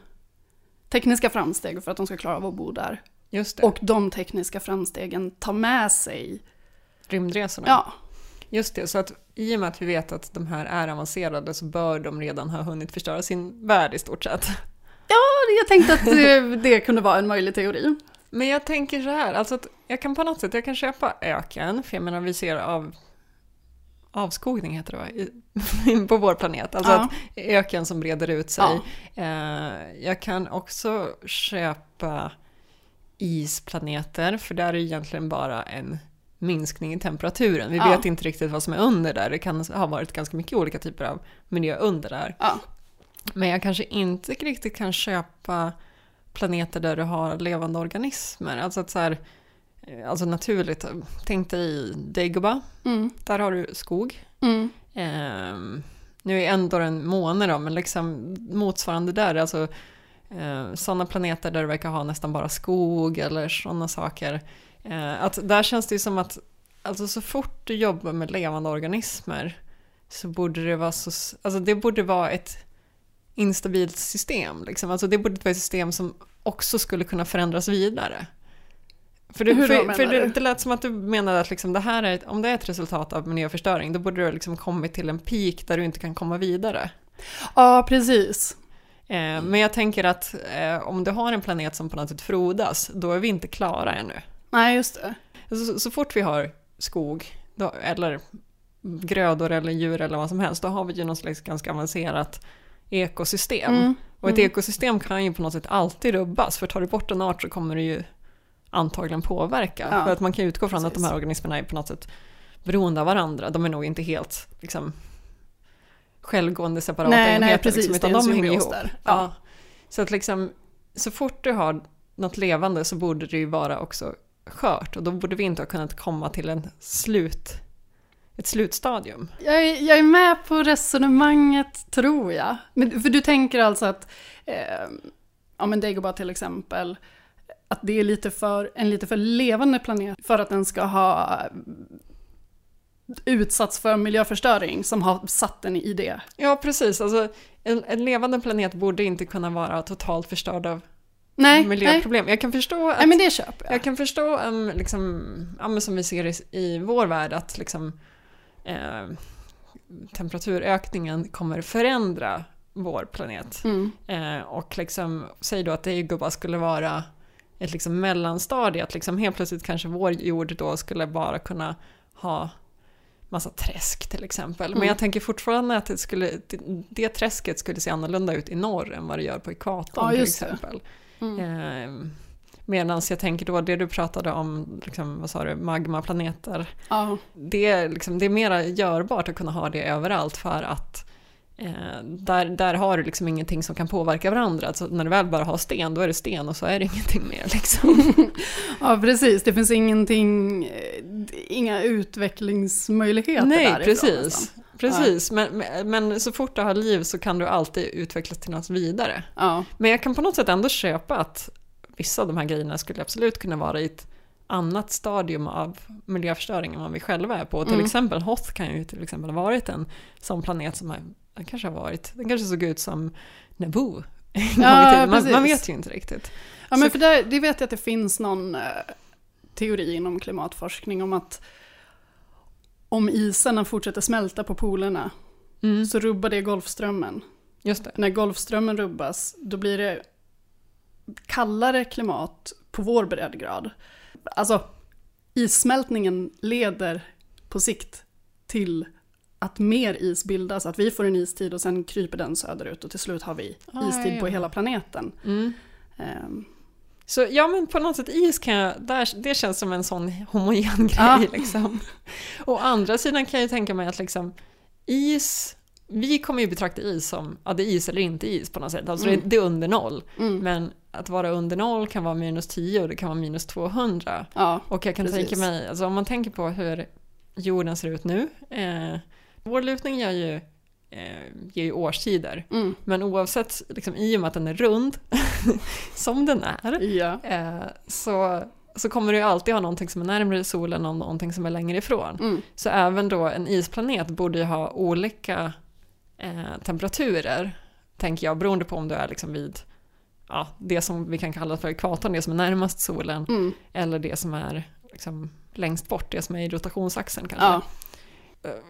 tekniska framsteg för att de ska klara av att bo där. Just det, Och de tekniska framstegen tar med sig, rymdresorna. ja, Just det, så att i och med att vi vet att de här är avancerade så bör de redan ha hunnit förstöra sin värld i stort sett. jag tänkte att det, det kunde vara en möjlig teori. Men jag tänker så här, alltså att jag kan på något sätt, jag kan köpa öken, för jag menar vi ser av avskogning heter det va? I, <laughs> på vår planet. Alltså Ja. att öken som breder ut sig. Ja. Eh, jag kan också köpa isplaneter, för där är det egentligen bara en minskning i temperaturen. Vi Ja. vet inte riktigt vad som är under där. Det kan ha varit ganska mycket olika typer av miljö under där. Men jag kanske inte riktigt kan köpa planeter där du har levande organismer. Alltså att så här, alltså naturligt. Tänk dig Dagobah, Mm, där har du skog. mm, Ehm, nu är ändå en måne då, men liksom motsvarande där, alltså eh, sådana planeter där du verkar ha nästan bara skog eller sådana saker. Eh, att där känns det ju som att, alltså så fort du jobbar med levande organismer så borde det vara så, alltså det borde vara ett instabilt system. Liksom. Alltså det borde vara ett system som också skulle kunna förändras vidare. För, då, för, för du? det lät som att du menade att liksom det här är om det är ett resultat av miljöförstöring, då borde du liksom kommit till en peak där du inte kan komma vidare. ja, precis. Eh, men jag tänker att eh, om du har en planet som på något sätt frodas, då är vi inte klara ännu. Nej, just det. Så, så fort vi har skog, då, eller grödor eller djur eller vad som helst, då har vi ju något slags ganska avancerat ekosystem. Mm, Och ett mm. ekosystem kan ju på något sätt alltid rubbas, för tar du bort en art så kommer det ju antagligen påverka. Ja, För att man kan utgå från att de precis. här organismerna är på något sätt beroende av varandra. De är nog inte helt liksom, självgående separata Nej, nej, enheter, precis. liksom, Det utan de hänger ihop. där. Ja. Ja. Så att liksom, så fort du har något levande så borde det ju vara också skört och då borde vi inte ha kunnat komma till en slut, ett slutstadium. Jag är, jag är med på resonemanget, tror jag. Men, för du tänker alltså att, eh, ja men Dagobah till exempel, att det är lite för, en lite för levande planet för att den ska ha utsatts för miljöförstöring som har satt den i det. Ja, precis. Alltså, en, en levande planet borde inte kunna vara totalt förstörd av Nej, nej, miljöproblem. Jag kan förstå att nej men det köper jag. Jag kan förstå, um, liksom, ja, som vi ser i, i vår värld, att liksom, eh, temperaturökningen kommer förändra vår planet. Mm. Eh, och liksom, säg då att Dagobah skulle vara ett liksom mellanstadie, att liksom helt plötsligt kanske vår jord då skulle bara kunna ha massa träsk till exempel. Men Mm. jag tänker fortfarande att det, skulle, det, träsket skulle se annorlunda ut i norr än vad det gör på ekvatorn Ja, till exempel. Mm. Eh, Medan jag tänker då, det du pratade om, liksom, vad sa du, magmaplaneter, Ja, det är, liksom, det är mera görbart att kunna ha det överallt för att eh, där, där har du liksom ingenting som kan påverka varandra. Alltså, när du väl bara har sten, då är det sten och så är det ingenting mer. Liksom. <laughs> ja, precis. Det finns ingenting, eh, inga utvecklingsmöjligheter Nej, därifrån precis. Precis, men, men, men så fort du har liv så kan du alltid utvecklas till något vidare. Ja, Men jag kan på något sätt ändå köpa att vissa av de här grejerna skulle absolut kunna vara i ett annat stadium av miljöförstöring än vad vi själva är på. Till Mm. exempel Hoth kan ju till exempel ha varit en sån planet som har, den kanske har varit, den kanske såg ut som Naboo. en Ja, man, man vet ju inte riktigt. Ja, men Så- för där, det vet jag att det finns någon eh, teori inom klimatforskning om att om isarna fortsätter smälta på polerna Mm, så rubbar det Golfströmmen. just det. När Golfströmmen rubbas, då blir det kallare klimat på vår breddgrad. Alltså, issmältningen leder på sikt till att mer is bildas, att vi får en istid och sen kryper den söderut och till slut har vi Ah, istid ja, på hela planeten. Mm. Ehm, Så ja, men på något sätt is kan jag, där, det känns som en sån homogen grej Ja. liksom. Å andra sidan kan jag tänka mig att liksom is, vi kommer ju betrakta is som, ja det är is eller inte is på något sätt, alltså Mm. det, det är under noll. mm, Men att vara under noll kan vara minus 10 och det kan vara minus 200. ja, Och jag kan Precis. tänka mig, alltså om man tänker på hur jorden ser ut nu, eh, vår lutning gör ju, eh, ger ju årstider. mm, Men oavsett, liksom, i och med att den är rund, <laughs> som den är, ja, eh, så, så kommer du alltid ha någonting som är närmare solen och någonting som är längre ifrån. mm, Så även då en isplanet borde ju ha olika eh, temperaturer, tänker jag, beroende på om du är liksom vid ja, det som vi kan kalla för ekvatorn, det som är närmast solen, mm, eller det som är liksom längst bort, det som är i rotationsaxeln kanske. ja,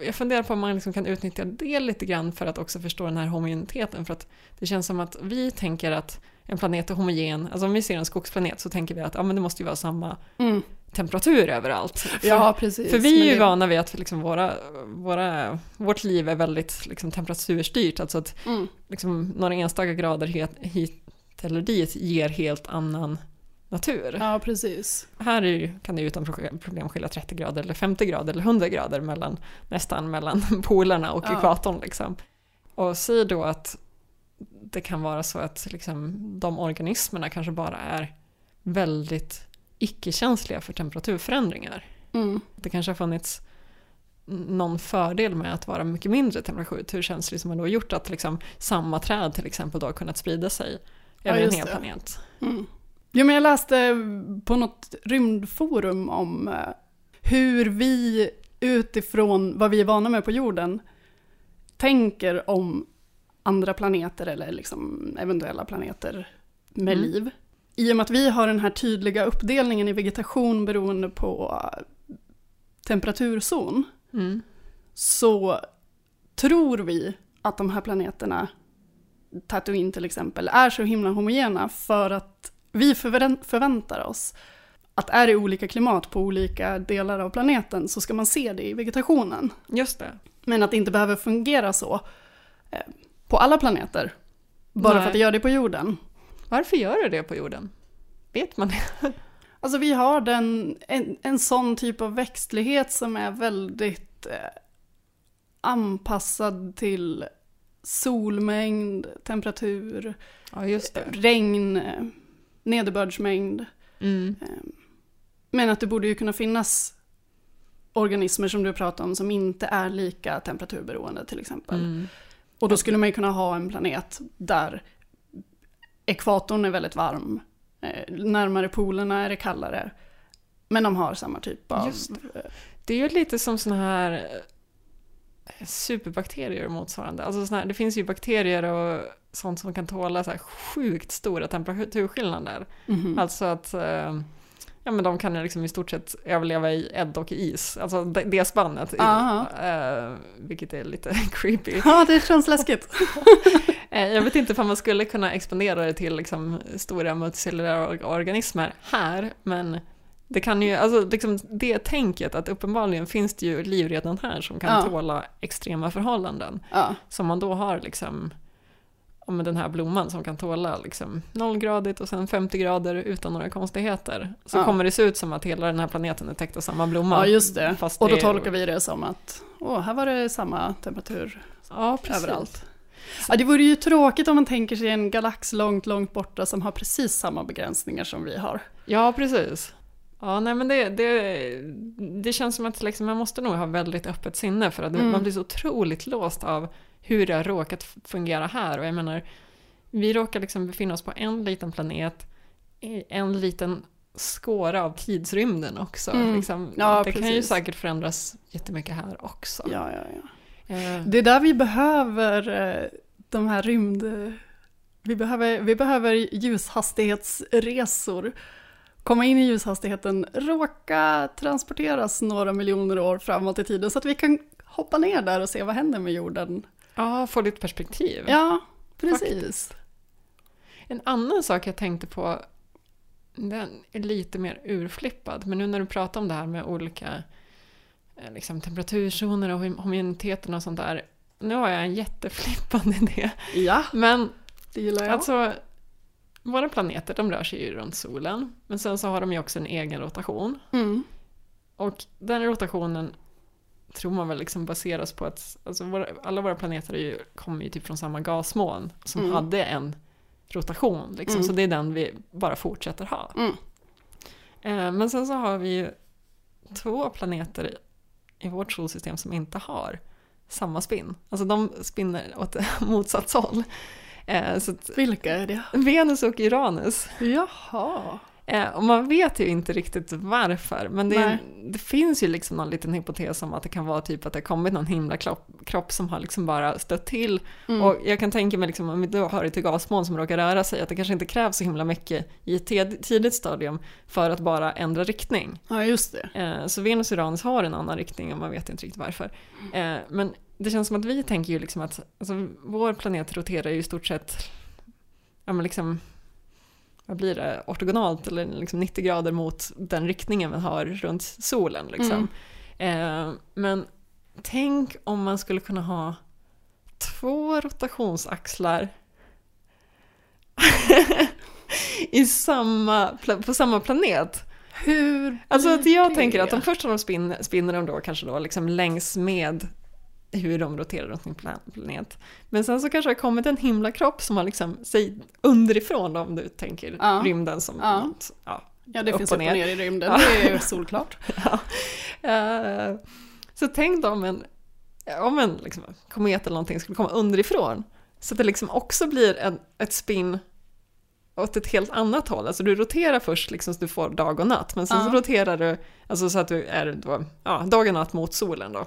Jag funderar på om man liksom kan utnyttja det lite grann för att också förstå den här homogeniteten. För att det känns som att vi tänker att en planet är homogen, alltså om vi ser en skogsplanet så tänker vi att ja, men det måste ju vara samma mm. temperatur överallt. För, ja precis. för vi är ju det- vana vid att liksom våra, våra, vårt liv är väldigt liksom temperaturstyrt, alltså att Mm, liksom några enstaka grader hit, hit eller dit ger helt annan natur. ja, precis. Här är ju, kan det ju utan problem skilja 30 grader eller 50 grader eller 100 grader mellan, nästan mellan <laughs> polerna och Ja. ekvatorn. Liksom. Och säg då att det kan vara så att liksom, de organismerna kanske bara är väldigt icke-känsliga för temperaturförändringar. Mm, Det kanske har funnits någon fördel med att vara mycket mindre temperaturkänslig som har då gjort att liksom, samma träd till exempel då har kunnat sprida sig Ja, över en just hel planet. mm. Jo, men jag läste på något rymdforum om eh, hur vi utifrån vad vi är vana med på jorden tänker om andra planeter eller liksom eventuella planeter med Mm. liv. I och med att vi har den här tydliga uppdelningen i vegetation beroende på eh, temperaturzon Mm. så tror vi att de här planeterna, Tatooine till exempel, är så himla homogena för att vi förvän- förväntar oss att är det olika klimat på olika delar av planeten så ska man se det i vegetationen. Just det. Men att det inte behöver fungera så eh, på alla planeter. Bara Nej. för att det gör det på jorden. Varför gör det det på jorden? Vet man det? <laughs> Alltså vi har den, en, en sån typ av växtlighet som är väldigt eh, anpassad till solmängd, temperatur, Ja, regn, eh, nederbördsmängd. Mm. Men att det borde ju kunna finnas organismer som du pratar om som inte är lika temperaturberoende till exempel. Mm. Och då skulle man ju kunna ha en planet där ekvatorn är väldigt varm, eh, närmare polerna är det kallare. Men de har samma typ av... Just Det är ju lite som såna här eh, superbakterier och motsvarande. Alltså såna här, det finns ju bakterier och sånt som kan tåla så här sjukt stora temperaturskillnader. Mhm. Alltså att eh, ja, men de kan ju liksom i stort sett överleva i eld och is. Alltså det, det spannet. Eh, vilket är lite <laughs> creepy. Ja, det känns läskigt. <laughs> Eh, Jag vet inte om man skulle kunna expandera det till liksom stora multicellulära or- organismer här, men det kan ju, alltså liksom det tänket att uppenbarligen finns det ju liv redan här som kan Ja. tåla extrema förhållanden. Ja, Som man då har liksom, om den här blomman som kan tåla liksom nollgradigt och sen 50 grader utan några konstigheter. Så Ja. kommer det se ut som att hela den här planeten är täckt av samma blomma. ja just det. Fast Och då det- tolkar vi det som att åh, här var det samma temperatur Ja, precis. överallt. Ja, det vore ju tråkigt om man tänker sig en galax långt, långt borta som har precis samma begränsningar som vi har. Ja, precis. Ja, nej men det, det, det känns som att liksom man måste nog ha väldigt öppet sinne för att Mm. man blir så otroligt låst av hur det har råkat fungera här. Och jag menar, vi råkar liksom befinna oss på en liten planet, en liten skåra av tidsrymden också. Mm. Liksom, Ja, det kan ju precis. säkert förändras jättemycket här också. Ja, ja, ja. Eh, Det är där vi behöver eh, de här rymd... Vi behöver, vi behöver ljushastighetsresor. Komma in i ljushastigheten, råka transporteras några miljoner år framåt i tiden så att vi kan hoppa ner där och se vad händer med jorden. ja, få lite perspektiv. Ja, precis. En annan sak jag tänkte på, den är lite mer urflippad, men nu när du pratar om det här med olika eh, liksom, temperaturzoner och hom- homogeniteten och sånt där. Nu har jag en jätteflippande <laughs> idé. Ja, Men det gillar jag. alltså, våra planeter de rör sig ju runt solen, men sen så har de ju också en egen rotation. Mm. Och den rotationen tror man väl liksom baseras på att alltså våra, alla våra planeter ju, kommer ju typ från samma gasmoln som Mm. hade en rotation. Liksom, Mm. Så det är den vi bara fortsätter ha. Mm. Eh, men sen så har vi ju två planeter i, i vårt solsystem som inte har samma spinn. Alltså de spinner åt <laughs> motsatt håll. Eh, så Vilka är det? Venus och Uranus Jaha. Eh, och man vet ju inte riktigt varför, men det, det finns ju liksom någon liten hypotes om att det kan vara typ att det har kommit någon himla kropp, som har liksom bara stött till. Mm. Och jag kan tänka mig, liksom, om vi då har ett gasmoln som råkar röra sig, att det kanske inte krävs så himla mycket i ett tid- tidigt stadium för att bara ändra riktning. Ja, just det. Eh, så Venus och Uranus har en annan riktning och man vet inte riktigt varför. Eh, men det känns som att vi tänker ju liksom att alltså, vår planet roterar ju i stort sett, ja men liksom, vad blir det, ortogonalt eller liksom 90 grader mot den riktningen vi har runt solen. Liksom. Eh, men tänk om man skulle kunna ha två rotationsaxlar <laughs> i samma, på samma planet. Hur Alltså att jag tänker att de första de spinner, spinner de då kanske då liksom längs med hur de roterar runt sin plan- planet. Men sen så kanske det har kommit en himlakropp som har liksom, säg underifrån om du tänker Ja. rymden som Ja. något, ja. Ja, det upp finns upp och ner. i rymden. Ja. Det är ju solklart. <laughs> Eh, så tänk då om en, om en liksom, komet eller någonting skulle komma underifrån. Så att det liksom också blir en, ett spin åt ett helt annat håll. Alltså du roterar först liksom så du får dag och natt, men sen så Ja. roterar du, alltså så att du är då, ja, dag och natt mot solen då.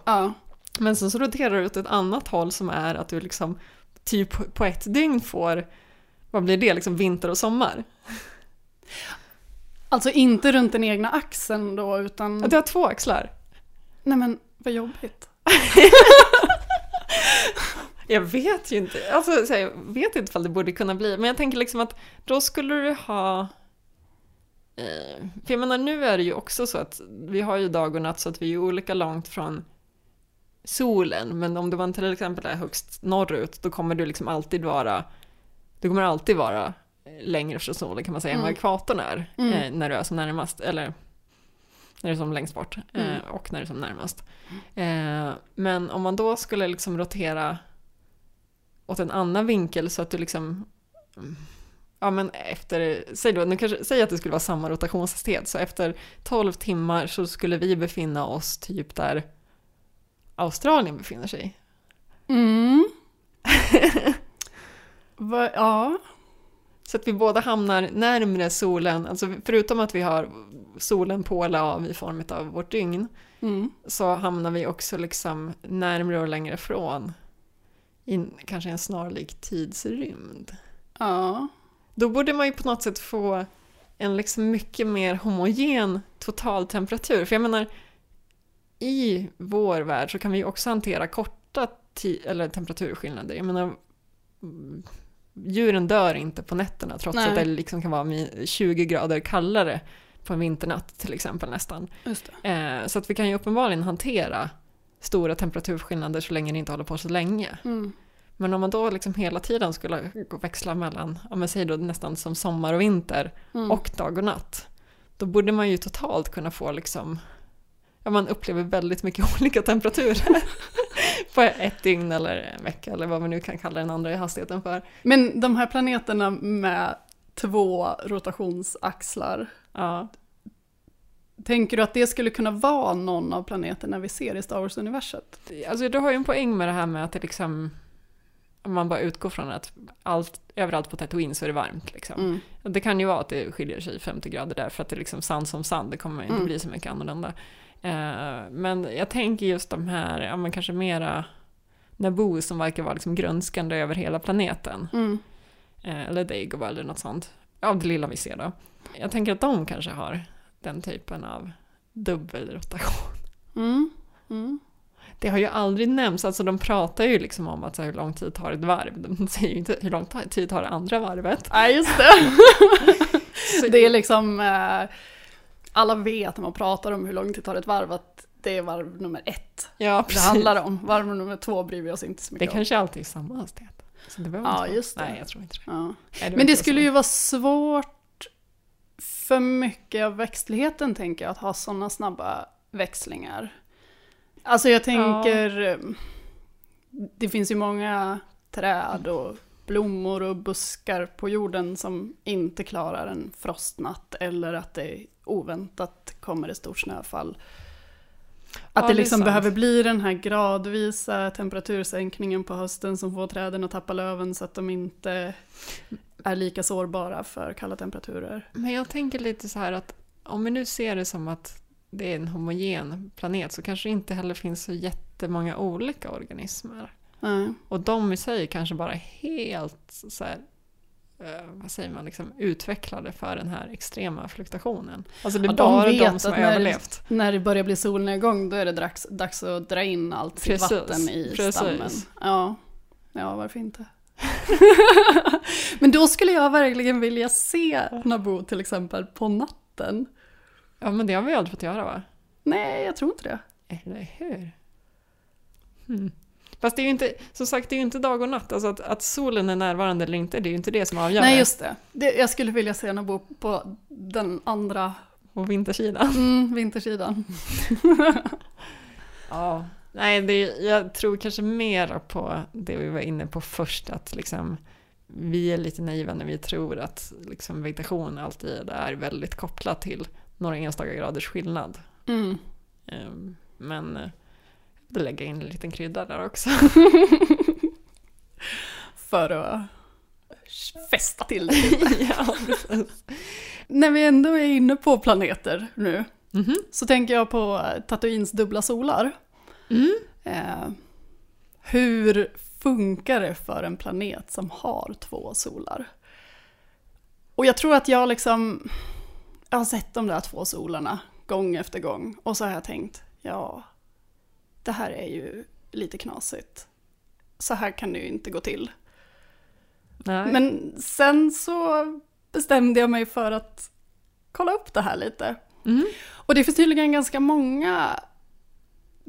Men sen så roterar du åt ett annat håll som är att du liksom typ på ett dygn får, vad blir det, liksom vinter och sommar. Alltså inte runt den egna axeln då, utan... Du har två axlar. Nej men, vad jobbigt. <laughs> Jag vet ju inte, alltså jag vet inte ifall det borde kunna bli, men jag tänker liksom att då skulle du ha eh, för jag menar nu är det ju också så att vi har ju dag och natt så att vi är olika långt från solen, men om du till exempel är högst norrut, då kommer du liksom alltid vara, du kommer alltid vara eh, längre från solen kan man säga än vad Mm. ekvatorn är, Mm. eh, när du är som närmast, eller när du är som längst bort, Mm. eh, och när du är som närmast. Eh, men om man då skulle liksom rotera åt en annan vinkel så att du liksom mm, Ja men efter, säg då, nu kanske, säg att det skulle vara samma rotationshastighet, så efter 12 timmar så skulle vi befinna oss typ där Australien befinner sig. Mm. <laughs> Va, ja. Så att vi båda hamnar närmre solen, alltså förutom att vi har solen på eller av i form av vårt dygn, Mm. så hamnar vi också liksom närmre och längre från i kanske en snarlik tidsrymd. Ja. Då borde man ju på något sätt få en liksom mycket mer homogen totaltemperatur. För jag menar, i vår värld så kan vi också hantera korta eller temperaturskillnader. Jag menar, mm, djuren dör inte på nätterna trots Nej. att det liksom kan vara mi- 20 grader kallare på en vinternatt till exempel nästan. Eh, så att vi kan ju uppenbarligen hantera stora temperaturskillnader så länge det inte håller på så länge. Mm. Men om man då liksom hela tiden skulle växla mellan, om man säger då nästan som sommar och vinter Mm. och dag och natt, då borde man ju totalt kunna få liksom, ja man upplever väldigt mycket <laughs> olika temperaturer på ett dygn eller en vecka eller vad vi nu kan kalla den andra hastigheten för. Men de här planeterna med två rotationsaxlar, Ja, tänker du att det skulle kunna vara någon av planeterna vi ser i Star Wars-universet? alltså du har ju en poäng med det här med att det liksom, om man bara utgår från att allt, överallt på Tatooine så är det varmt liksom. Mm. Det kan ju vara att det skiljer sig 50 grader där för att det är liksom sand som sand, det kommer inte Mm. bli så mycket annorlunda. Eh, men jag tänker just de här, ja men kanske mera Naboo som verkar vara liksom grönskande över hela planeten. Mm. Eh, eller Dagobah eller något sånt. Av det lilla vi ser då. Jag tänker att de kanske har den typen av dubbelrotation. Mm. Mm. Det har ju aldrig nämnts, alltså de pratar ju liksom om att så här, hur lång tid tar ett varv. De säger ju inte hur lång tid tar det andra varvet. Nej, just det. <laughs> det är liksom, eh, alla vet när man pratar om hur lång tid tar ett varv att det är varv nummer ett. Ja, Det precis. handlar om. Varv nummer två bryr vi oss inte så Det mycket om. kanske alltid är samma hastighet. Så det Ja, vara- just det. Nej, jag tror inte det. Ja. Nej, Men det skulle ju vara svårt för mycket av växtligheten tänker jag, att ha sådana snabba växlingar. Alltså jag tänker, det finns ju många träd och blommor och buskar på jorden som inte klarar en frostnatt eller att det oväntat kommer ett stort snöfall. Att Ja, det det liksom sant. behöver bli den här gradvisa temperatursänkningen på hösten som får träden att tappa löven så att de inte är lika sårbara för kalla temperaturer. Men jag tänker lite så här att om vi nu ser det som att det är en homogen planet så kanske det inte heller finns så jättemånga olika organismer. Nej. Och de i sig kanske bara helt så här, vad säger man, liksom utvecklade för den här extrema fluktuationen. Alltså det är Ja, de bara vet de som har när- överlevt. När det börjar bli solnedgång då är det dags, dags att dra in allt sitt Precis, vatten i precis. stammen. Ja. ja, varför inte? <laughs> Men då skulle jag verkligen vilja se Naboo till exempel på natten. Ja men det har vi aldrig fått göra va? Nej, jag tror inte det. Eller hur? Hmm. Fast det är ju inte, som sagt det är ju inte dag och natt. Alltså att, att solen är närvarande eller inte, det är ju inte det som avgör Nej, just det. det. Jag skulle vilja se Naboo på den andra På vintersidan. mm, vintersidan. <laughs> Ja, nej, det, jag tror kanske mer på det vi var inne på först, att liksom, vi är lite naiva när vi tror att liksom, vegetation alltid är väldigt kopplat till några enstaka graders skillnad. Mm. Ehm, Men eh, lägga in en liten krydda där också. <laughs> För att fästa till det <laughs> ja, precis. När vi ändå är inne på planeter nu, Mhm. så tänker jag på Tatooines dubbla solar. Mm. Eh, hur funkar det för en planet som har två solar? Och jag tror att jag liksom, jag har sett de där två solarna gång efter gång och så har jag tänkt, ja, det här är ju lite knasigt. Så här kan det ju inte gå till. Nej. Men sen så bestämde jag mig för att kolla upp det här lite. Mm. Och det finns tydligen ganska många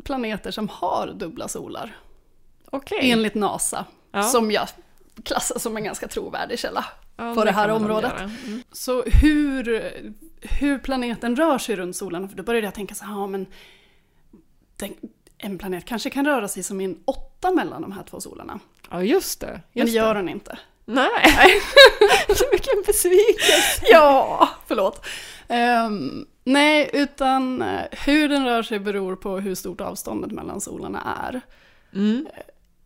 planeter som har dubbla solar. Okej. Enligt NASA. Ja. Som jag klassar som en ganska trovärdig källa. Ja, på det här man nog området. Mm. Så hur, hur planeten rör sig runt solen, för då började jag tänka så här, ja men den, en planet kanske kan röra sig som i en åtta mellan de här två solarna. Ja, just det. Men Just det gör den inte. Nej. <laughs> Vilken besvikelse. <laughs> Ja, förlåt. Ehm, nej, utan eh, hur den rör sig beror på hur stort avståndet mellan solarna är. Mm.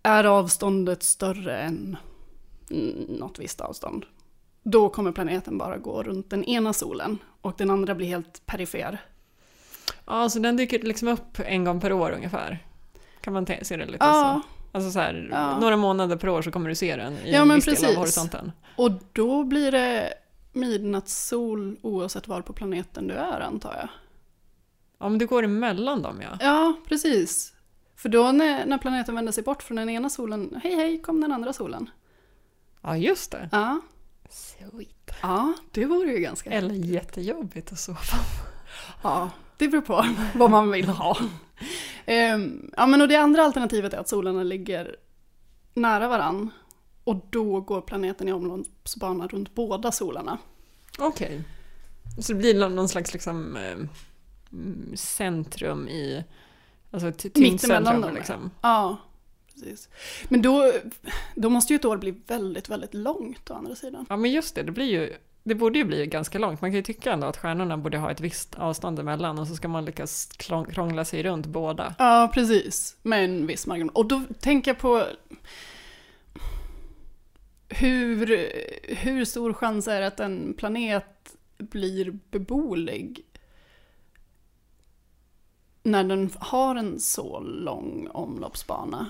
Är avståndet större än något visst avstånd, då kommer planeten bara gå runt den ena solen och den andra blir helt perifer. Ja, så den dyker liksom upp en gång per år ungefär. Kan man se det lite Ja, så? Alltså så här, Ja. några månader per år så kommer du se den i Ja, en viss del av horisonten. och då blir det midnattssol oavsett var på planeten du är antar jag. Ja, men du går emellan dem ja. Ja, precis. För då när, när planeten vänder sig bort från den ena solen, hej hej, kom den andra solen. Ja, just det. Ja, Sweet. ja det vore ju ganska... Eller jättejobbigt att sova. Ja, det beror på <laughs> vad man vill ha. Ehm, ja, men och det andra alternativet är att solarna ligger nära varann. Och då går planeten i omloppsbana runt båda solarna. Okej. Så det blir någon slags liksom, eh, mm, centrum i... Alltså tyngdcentrum dem, liksom. Ja, precis. Men då, då måste ju ett år bli väldigt, väldigt långt å andra sidan. Ja, men just det. Det blir ju... Det borde ju bli ganska långt. Man kan ju tycka ändå att stjärnorna borde ha ett visst avstånd emellan och så ska man lyckas krångla sig runt båda. Ja, precis. Med en viss marginal. Och då tänker jag på hur, hur stor chans är det att en planet blir beboelig när den har en så lång omloppsbana?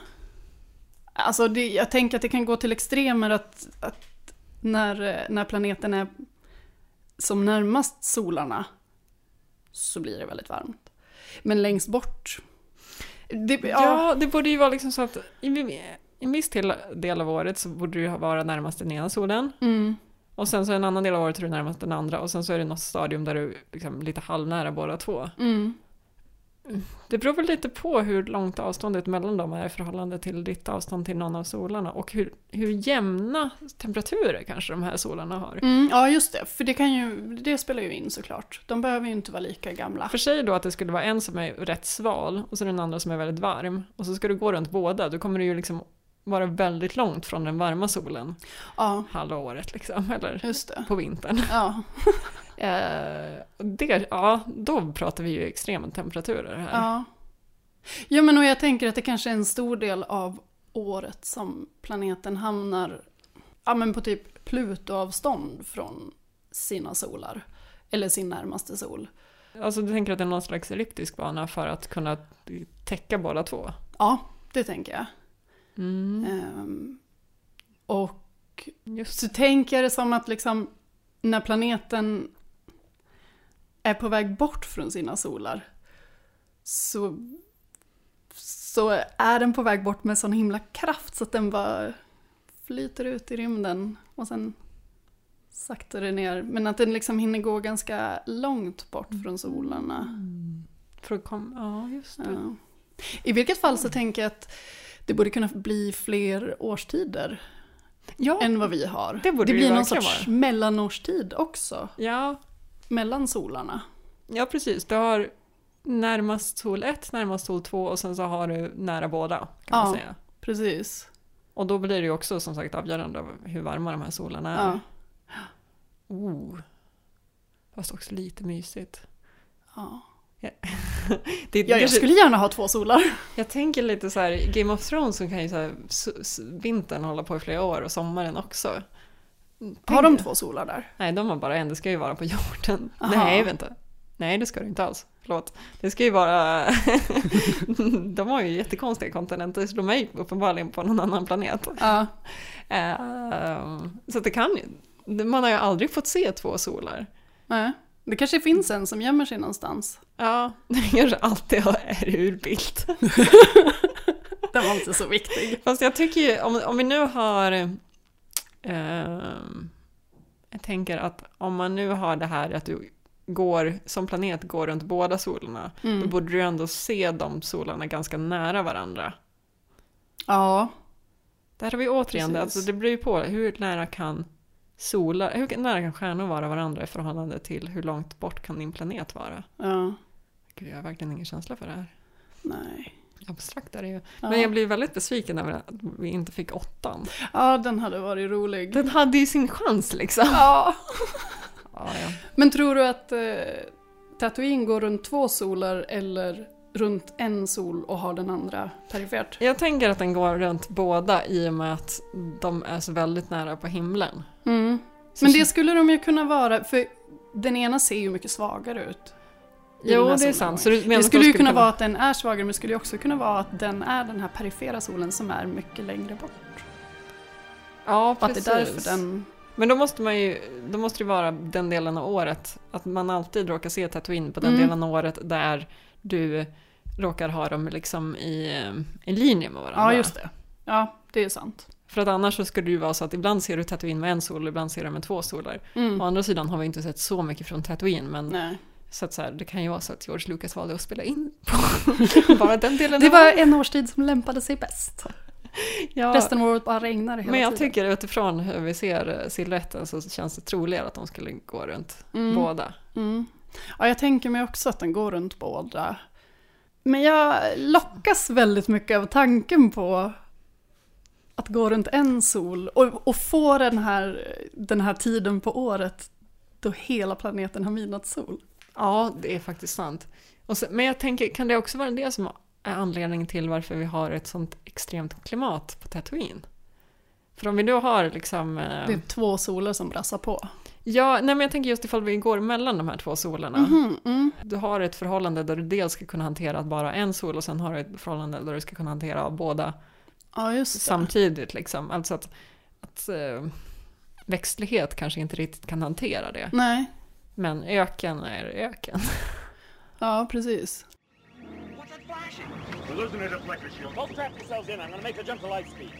Alltså det, jag tänker att det kan gå till extremer att, att när, när planeten är som närmast solarna så blir det väldigt varmt. Men längst bort Det, ja, Ja, det borde ju vara liksom så att i, en viss del, del av året så borde du vara närmast den ena solen. mm, Och sen så en annan del av året är du närmast den andra. Och sen så är det något stadium där du liksom lite halvnära båda två. mm. Det beror väl lite på hur långt avståndet mellan dem är i förhållande till ditt avstånd till någon av solarna. Och hur, hur jämna temperaturer kanske de här solarna har. Mm, ja, just det. För det, kan ju, det spelar ju in såklart. De behöver ju inte vara lika gamla. För sig då att det skulle vara en som är rätt sval och så den andra som är väldigt varm. Och så ska du gå runt båda. Då kommer du ju liksom vara väldigt långt från den varma solen Ja, halva året liksom. Eller på vintern. Ja, <laughs> Eh, det, ja, då pratar vi ju extrema temperaturer här. ja. ja, men och jag tänker att det kanske är en stor del av året som planeten hamnar ja, men på typ Pluto-avstånd från sina solar. Eller sin närmaste sol. Alltså du tänker att det är någon slags elliptisk bana för att kunna täcka båda två? Ja, det tänker jag. Mm. Ehm, och Just så tänker jag det som att liksom när planeten är på väg bort från sina solar så, så är den på väg bort med sån himla kraft så att den bara flyter ut i rymden och sen saktar det ner. Men att den liksom hinner gå ganska långt bort från solarna. för att komma, ja just det. Ja. I vilket fall så tänker jag att det borde kunna bli fler årstider Ja, än vad vi har. Det borde det blir ju någon sorts vara. mellanårstid också, ja, mellan solarna. ja precis. Du har närmast sol 1, närmast sol 2 och sen så har du nära båda kan man Ja. säga. Precis. Och då blir det ju också som sagt avgörande av hur varma de här solarna är. Ja. Oh. Fast också lite mysigt. Ja. Ja, <laughs> jag skulle gärna ha två solar. Jag tänker lite så här, Game of Thrones så kan ju så här, vintern hålla på i flera år och sommaren också. Har de två solar där? Nej, de har bara en, det ska ju vara på jorden. Aha. Nej, vänta. Nej, det ska det inte alls. Förlåt. Det ska ju vara... <laughs> de har ju jättekonstiga kontinenter, så de är ju uppenbarligen på någon annan planet. Ja. Eh, så det kan ju... Man har ju aldrig fått se två solar. Nej. Det kanske finns en som gömmer sig någonstans. Ja, <laughs> det kanske alltid är ur bild. <laughs> Den var inte så viktig. Fast jag tycker ju, om, om vi nu har... ehm, jag tänker att om man nu har det här att du går, som planet går runt båda solarna, då Mm. borde du ändå se de solarna ganska nära varandra. Ja. Där har vi återigen det, alltså det beror ju på hur nära kan solar, hur nära kan stjärnor vara varandra i förhållande till hur långt bort kan din planet vara? Ja. Gud, jag har verkligen ingen känsla för det här. Nej. Abstrakt är det ju. Ja. Men jag blir väldigt besviken över att vi inte fick åttan. Ja, den hade varit rolig. Den hade ju sin chans liksom. Ja. Ja, ja. Men tror du att eh, Tatooine går runt två solar eller runt en sol och har den andra perifert? Jag tänker att den går runt båda i och med att de är så väldigt nära på himlen. Mm. Men det skulle de ju kunna vara, för den ena ser ju mycket svagare ut. Jo, det är solen. sant. Så du menar Det skulle ju kunna vara att den är svagare, men det skulle ju också kunna vara att den är den här perifera solen som är mycket längre bort. Ja, Och att precis. det är därför den... Men då måste man ju, då måste det vara den delen av året, att man alltid råkar se Tatooine på den Mm. delen av året där du råkar ha dem liksom i, i linje med varandra. Ja, just det. Ja, det är sant. För att annars så skulle det ju vara så att ibland ser du Tatooine med en sol och ibland ser du med två solar. Mm. Å andra sidan har vi inte sett så mycket från Tatooine, men Nej. Så att så här, det kan ju vara så att George Lucas valde att spela in på <laughs> bara den delen Det var en årstid som lämpade sig bäst. ja, Resten av året bara regnar hela Men jag tiden. tycker utifrån hur vi ser eh, silhuetten så känns det troligare att de skulle gå runt Mm. båda. Mm. Ja, jag tänker mig också att den går runt båda. Men jag lockas väldigt mycket av tanken på att gå runt en sol och, och få den här, den här tiden på året då hela planeten har midnattssol. Ja, det är faktiskt sant. Så, men jag tänker, kan det också vara det som är anledningen till varför vi har ett sånt extremt klimat på Tatooine? För om vi då har liksom... eh, Det är två solar som brassar på. Ja, nej men jag tänker just ifall vi går mellan de här två solarna. Mhm, mm. Du har ett förhållande där du dels ska kunna hantera bara en sol och sen har du ett förhållande där du ska kunna hantera båda Ja, samtidigt. Liksom. Alltså att, att eh, växtlighet kanske inte riktigt kan hantera det. Nej, Men öken är öken. <laughs> ja precis. What's that flashing? We're losing a deflector shield. Both strap yourselves in. I'm gonna make a jump to light speed.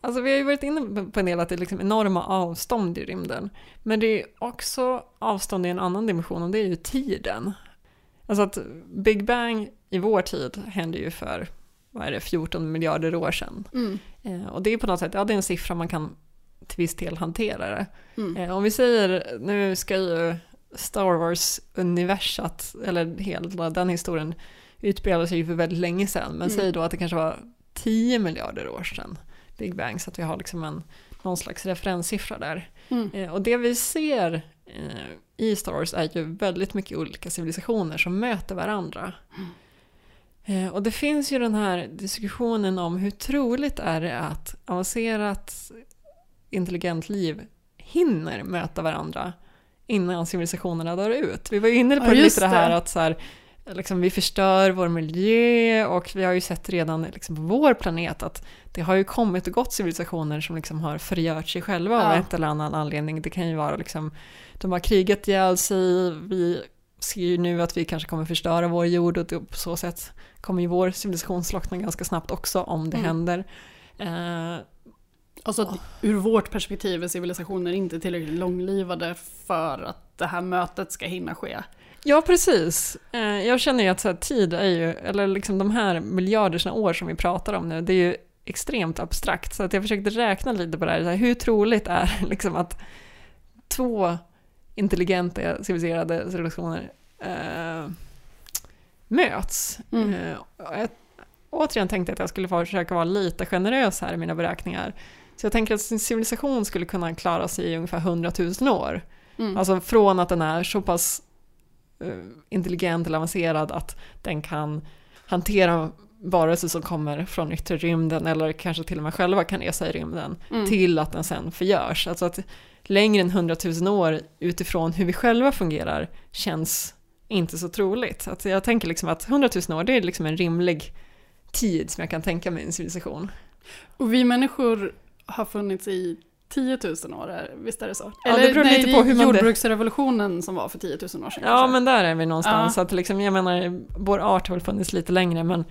Alltså vi har ju varit inne på en del att det är liksom enorma avstånd i rymden. Men det är också avstånd i en annan dimension och det är ju tiden. Alltså att Big Bang i vår tid hände ju för, vad är det, 14 miljarder år sedan. Mm. Eh, och det är på något sätt, ja det är en siffra man kan till viss del hantera det. Mm. Eh, om vi säger, nu ska ju Star Wars-universat, eller hela den historien, utspelade sig ju för väldigt länge sedan. Men Mm. säg då att det kanske var 10 miljarder år sedan, Big Bang, så att vi har liksom en, någon slags referenssiffra där. Mm. Eh, och det vi ser eh, i Star Wars är ju väldigt mycket olika civilisationer som möter varandra. Eh, och det finns ju den här diskussionen om hur troligt är det att avancerat intelligent liv hinner möta varandra innan civilisationerna dör ut. Vi var ju inne på Ja, lite det här att så här, liksom, vi förstör vår miljö och vi har ju sett redan liksom, på vår planet att det har ju kommit och gått civilisationer som liksom har förgört sig själva av Ja. ett eller annan anledning. Det kan ju vara liksom, de har krigat ihjäl sig, vi ser ju nu att vi kanske kommer förstöra vår jord och på så sätt kommer ju vår civilisation slockna ganska snabbt också om det Mm. händer. Eh, Alltså att ur vårt perspektiv är civilisationer inte tillräckligt långlivade för att det här mötet ska hinna ske. Ja, precis. Eh, Jag känner ju att så här, tid är ju, eller liksom de här miljarderna år som vi pratar om nu, det är ju extremt abstrakt. Så att jag försökte räkna lite på det här, så här hur troligt är <laughs> liksom att två intelligenta civiliserade civilisationer eh, möts? Mm. Eh, jag, återigen tänkte jag att jag skulle försöka vara lite generös här i mina beräkningar. Så jag tänker att en civilisation skulle kunna klara sig i ungefär 100 000 år. Mm. Alltså från att den är så pass intelligent eller avancerad att den kan hantera varelser som kommer från yttre rymden eller kanske till och med själva kan resa i rymden Mm. till att den sen förgörs. Alltså att längre än 100 000 år utifrån hur vi själva fungerar känns inte så troligt. Att jag tänker liksom att 100 000 år det är liksom en rimlig tid som jag kan tänka mig i en civilisation. Och vi människor har funnits i 10 000 år, är- visst är det så? Ja, det beror nej, lite på hur man- jordbruksrevolutionen som var för 10 000 år sedan. Ja, kanske. men där är vi någonstans. Ja. Att liksom, jag menar, vår art har väl funnits lite längre, men,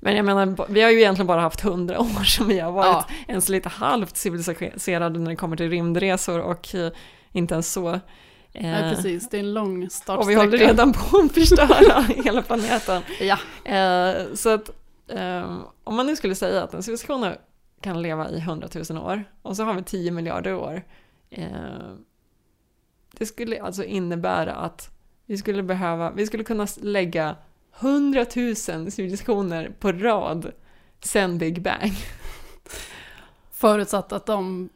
men jag menar, vi har ju egentligen bara haft hundra <laughs> år som vi har varit Ja. ens lite halvt civiliserade när det kommer till rymdresor och eh, inte ens så. Eh, Nej, precis. Det är en lång startsträcka. och vi håller redan på att förstöra <laughs> hela planeten. Ja. Eh, så att eh, om man nu skulle säga att en civilisation kan leva i 100 000 år och så har vi 10 miljarder år. Eh, det skulle alltså innebära att vi skulle behöva, vi skulle kunna lägga 100 000 civilisationer på rad sen Big Bang. Förutsatt att, de,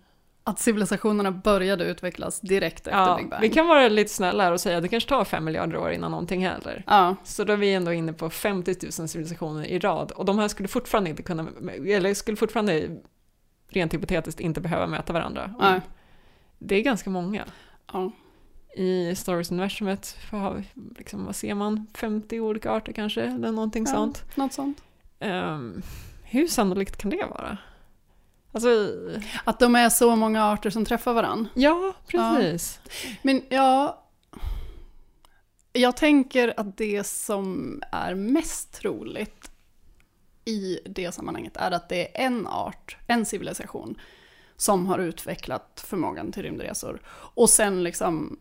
att civilisationerna började utvecklas direkt efter Ja, Big Bang. vi kan vara lite snällare och säga att det kanske tar 5 miljarder år innan någonting händer. Ja, Så då är vi ändå inne på 50 000 civilisationer i rad. Och de här skulle fortfarande inte kunna, eller skulle fortfarande rent hypotetiskt inte behöva möta varandra. Nej. Det är ganska många. Ja. I Star Wars-universumet, liksom, vad ser man, 50 olika arter kanske, eller någonting Ja. sånt. Något sånt. Ehm, hur sannolikt kan det vara? Alltså, Att de är så många arter som träffar varann. ja, precis. Men ja, jag tänker att det som är mest troligt i det sammanhanget är att det är en art, en civilisation, som har utvecklat förmågan till rymdresor. Och sen liksom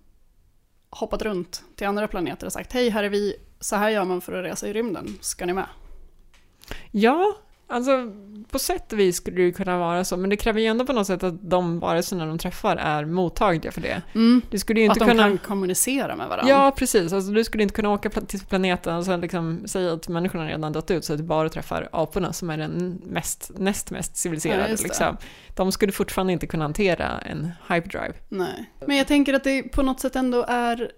hoppat runt till andra planeter och sagt hej, här är vi, så här gör man för att resa i rymden, ska ni med? Ja, alltså på sätt och vis skulle det ju kunna vara så, men det kräver ju ändå på något sätt att de varelserna de träffar är mottagliga för det. Mm. Du skulle ju Att inte de kunna... kan kommunicera med varandra. Ja, precis. Alltså, du skulle inte kunna åka till planeten och sen liksom säga att människorna redan dött ut så att du bara träffar aporna som är den mest, näst mest Ja, civiliserade. det. liksom. De skulle fortfarande inte kunna hantera en hyperdrive. Nej. Men jag tänker att det på något sätt ändå är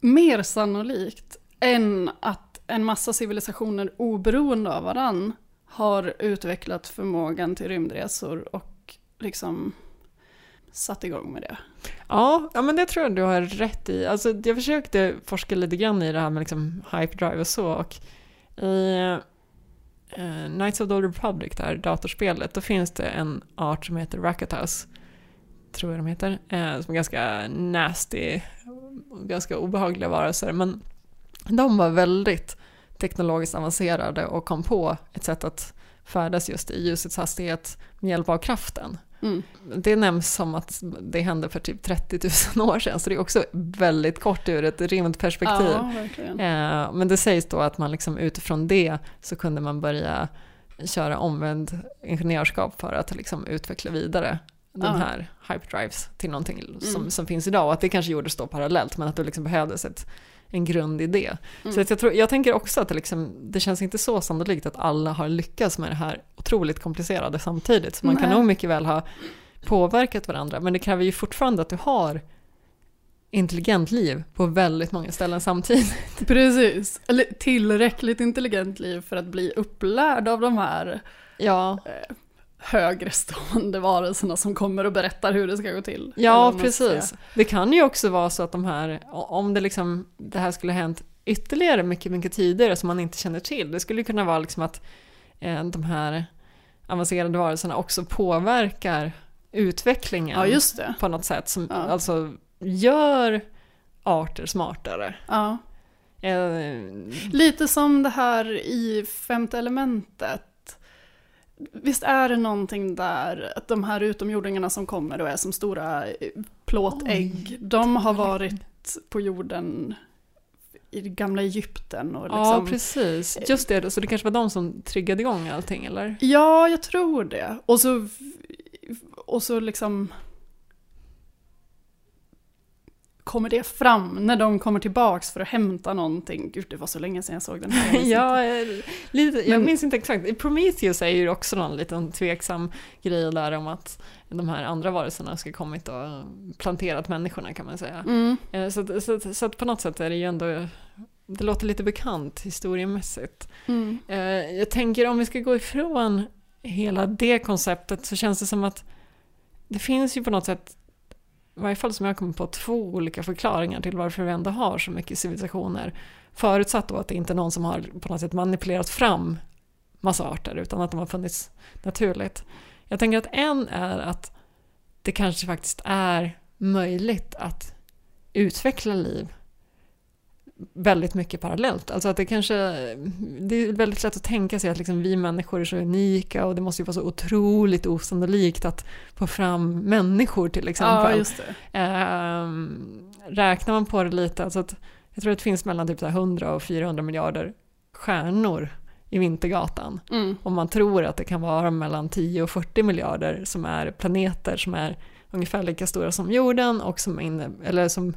mer sannolikt än att en massa civilisationer oberoende av varann har utvecklat förmågan till rymdresor och liksom satt igång med det. Ja, ja, men det tror jag du har rätt i. Alltså, jag försökte forska lite grann i det här med liksom hyperdrive och så. Och I uh, Knights of the Old Republic, här datorspelet, då finns det en art som heter Rackethouse, tror jag de heter, uh, som är ganska nasty, ganska obehagliga varelser. Men de var väldigt teknologiskt avancerade och kom på ett sätt att färdas just i ljusets hastighet med hjälp av kraften. Mm. Det nämns som att det hände för typ 30 000 <laughs> år sedan, så det är också väldigt kort ur ett rymdperspektiv. Ja. Eh, men det sägs då att man liksom utifrån det så kunde man börja köra omvänd ingenjörskap för att liksom utveckla vidare de Ja. här hyperdrives till någonting som, Mm. som finns idag. Och att det kanske gjordes då parallellt, men att det liksom behövdes ett, en grundidé. Mm. Så att jag, tror, jag tänker också att det, liksom, det känns inte så sannolikt att alla har lyckats med det här otroligt komplicerade samtidigt. Så man kan Nej. nog mycket väl ha påverkat varandra, men det kräver ju fortfarande att du har intelligent liv på väldigt många ställen samtidigt. <laughs> Precis. Eller tillräckligt intelligent liv för att bli upplärd av de här Ja, högre stående varelserna som kommer och berättar hur det ska gå till. Ja precis. Det kan ju också vara så att de här, om det, liksom, det här skulle hänt ytterligare mycket, mycket tidigare som man inte känner till. Det skulle kunna vara liksom att eh, de här avancerade varelserna också påverkar utvecklingen Ja, på något sätt som Ja. alltså gör arter smartare. Ja. Eh, Lite som det här i femte elementet. Visst är det någonting där, att de här utomjordingarna som kommer och är som stora eh, plåtägg, de har varit på jorden i det gamla Egypten och liksom... Ja, precis. Just det, så det kanske var de som triggade igång allting, eller? Ja, jag tror det. Och så, och så liksom kommer det fram när de kommer tillbaks för att hämta någonting. Gud, det var så länge sedan jag såg den här. <laughs> Ja, eh, lite, jag Men- minns inte exakt. Prometheus är ju också någon liten tveksam grej där om att de här andra varelserna ska kommit och planterat människorna kan man säga. Mm. Eh, Så, att- så, att- så att på något sätt är det ju ändå, det låter lite bekant historiemässigt. Mm. Eh, Jag tänker om vi ska gå ifrån hela det konceptet så känns det som att det finns ju på något sätt, i varje fall som jag kommer på, två olika förklaringar till varför vi ändå har så mycket civilisationer. Förutsatt då att det inte är någon som har på något sätt manipulerat fram massa arter utan att de har funnits naturligt. Jag tänker att en är att det kanske faktiskt är möjligt att utveckla liv väldigt mycket parallellt. Alltså att det kanske, det är väldigt lätt att tänka sig att liksom vi människor är så unika och det måste ju vara så otroligt osannolikt att få fram människor till Ja, exempel. det. Ehm, räknar man på det lite, alltså att jag tror att det finns mellan typ så här 100 och 400 miljarder stjärnor i Vintergatan. Mm. Och man tror att det kan vara mellan 10 och 40 miljarder som är planeter som är ungefär lika stora som jorden och som, inne, eller som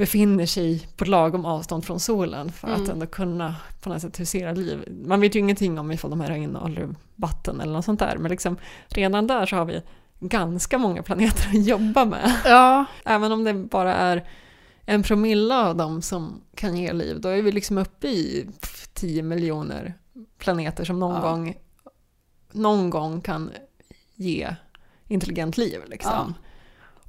befinner sig på lagom avstånd från solen för att Mm. ändå kunna på något sätt husera liv. Man vet ju ingenting om ifall de här innehåller vatten eller något sånt där, men liksom, redan där så har vi ganska många planeter att jobba med. Ja, Även om det bara är en promille av dem som kan ge liv, då är vi liksom uppe i 10 miljoner planeter som någon, Ja. gång, någon gång kan ge intelligent liv. Liksom. Ja.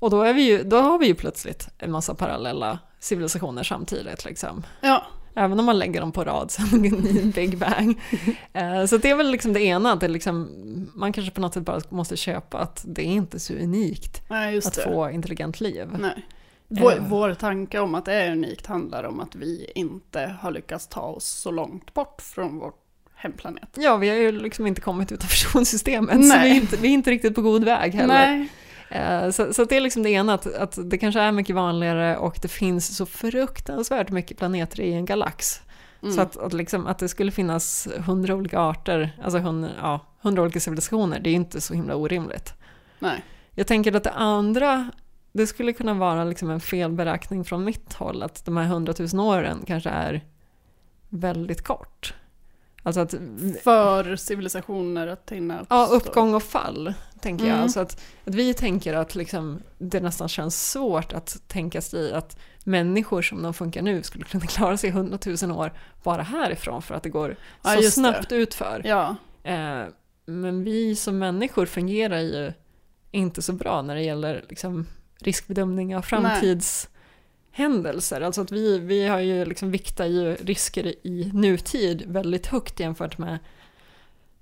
Och då, är vi ju, då har vi ju plötsligt en massa parallella civilisationer samtidigt. Liksom. ja. Även om man lägger dem på rad <laughs> i en Big Bang. <laughs> Eh, Så det är väl liksom det ena, att det liksom, man kanske på något sätt bara måste köpa att det är inte så unikt Nej, att det. få intelligent liv. Nej. Vår, Eh. vår tanke om att det är unikt handlar om att vi inte har lyckats ta oss så långt bort från vår hemplanet. Ja, vi har ju liksom inte kommit utanför <laughs> solsystemet, så vi är, inte, vi är inte riktigt på god väg heller. Nej. Eh, Så, så det är liksom det ena, att, att det kanske är mycket vanligare och det finns så fruktansvärt mycket planeter i en galax. Mm. Så att, att, liksom, att det skulle finnas hundra olika arter, alltså hundra, ja, hundra olika civilisationer, det är ju inte så himla orimligt. Nej. Jag tänker att det andra, det skulle kunna vara liksom en felberäkning från mitt håll, att de här hundratusen åren kanske är väldigt kort. Alltså att För civilisationer att hinna Ja, uppstå. uppgång och fall, tänker jag. Mm. Alltså att, att vi tänker att liksom, det nästan känns svårt att tänka sig att människor som de funkar nu skulle kunna <laughs> klara sig hundratusen år bara härifrån för att det går Ja, så det. snabbt utför. Ja, Eh, men vi som människor fungerar ju inte så bra när det gäller liksom, riskbedömning av händelser. Alltså att vi, vi har ju liksom viktar ju risker i nutid väldigt högt jämfört med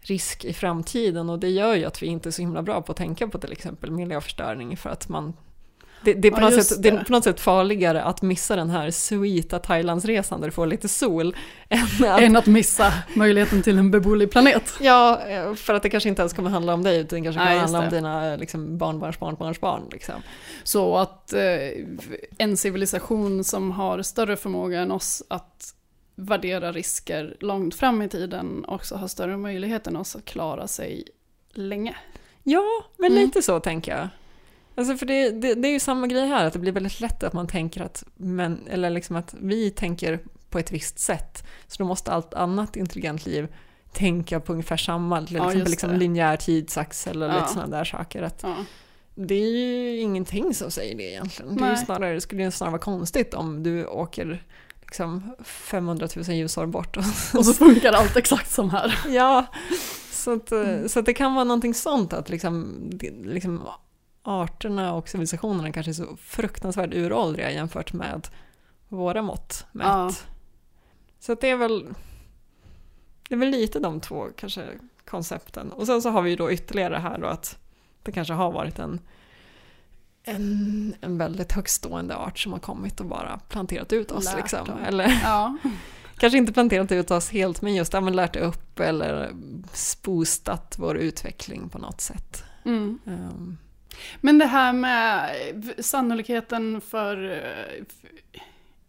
risk i framtiden och det gör ju att vi inte är så himla bra på att tänka på till exempel miljöförstöring för att man det, det, är på Ja, något sätt, det är på något sätt farligare att missa den här sweeta Thailandsresan där du får lite sol <laughs> än att Än att missa möjligheten till en beboelig planet. Ja, eh, för att det kanske inte ens kommer handla om dig, utan det kanske kommer just handla om dina liksom, barnbarns barnbarns barn. Liksom. Så att eh, en civilisation som har större förmåga än oss att värdera risker långt fram i tiden också har större möjlighet än oss att klara sig länge. Ja, men Mm. lite så tänker jag. Alltså för det, det, det är ju samma grej här, att det blir väldigt lätt att man tänker att, men, eller liksom att vi tänker på ett visst sätt, så då måste allt annat intelligent liv tänka på ungefär samma, till exempel liksom linjär tidsax eller Ja. lite sådana där saker. Att Ja. det är ju ingenting som säger det egentligen. Det, är snarare, det skulle ju snarare vara konstigt om du åker liksom 500 000 ljusår bort och Och så funkar allt exakt som här. Ja, så att, så att det kan vara någonting sånt att liksom, liksom arterna och civilisationerna kanske är så fruktansvärt uråldriga jämfört med våra mått mätt. Ja. Så det är väl det är väl lite de två kanske koncepten. Och sen så har vi ju då ytterligare här då att det kanske har varit en en, en väldigt högstående art som har kommit och bara planterat ut oss. Lärt Liksom. dem. Eller Ja. <laughs> kanske inte planterat ut oss helt, men just ja, men lärt upp eller boostat vår utveckling på något sätt. Mm. Ehm, Men det här med sannolikheten för eh,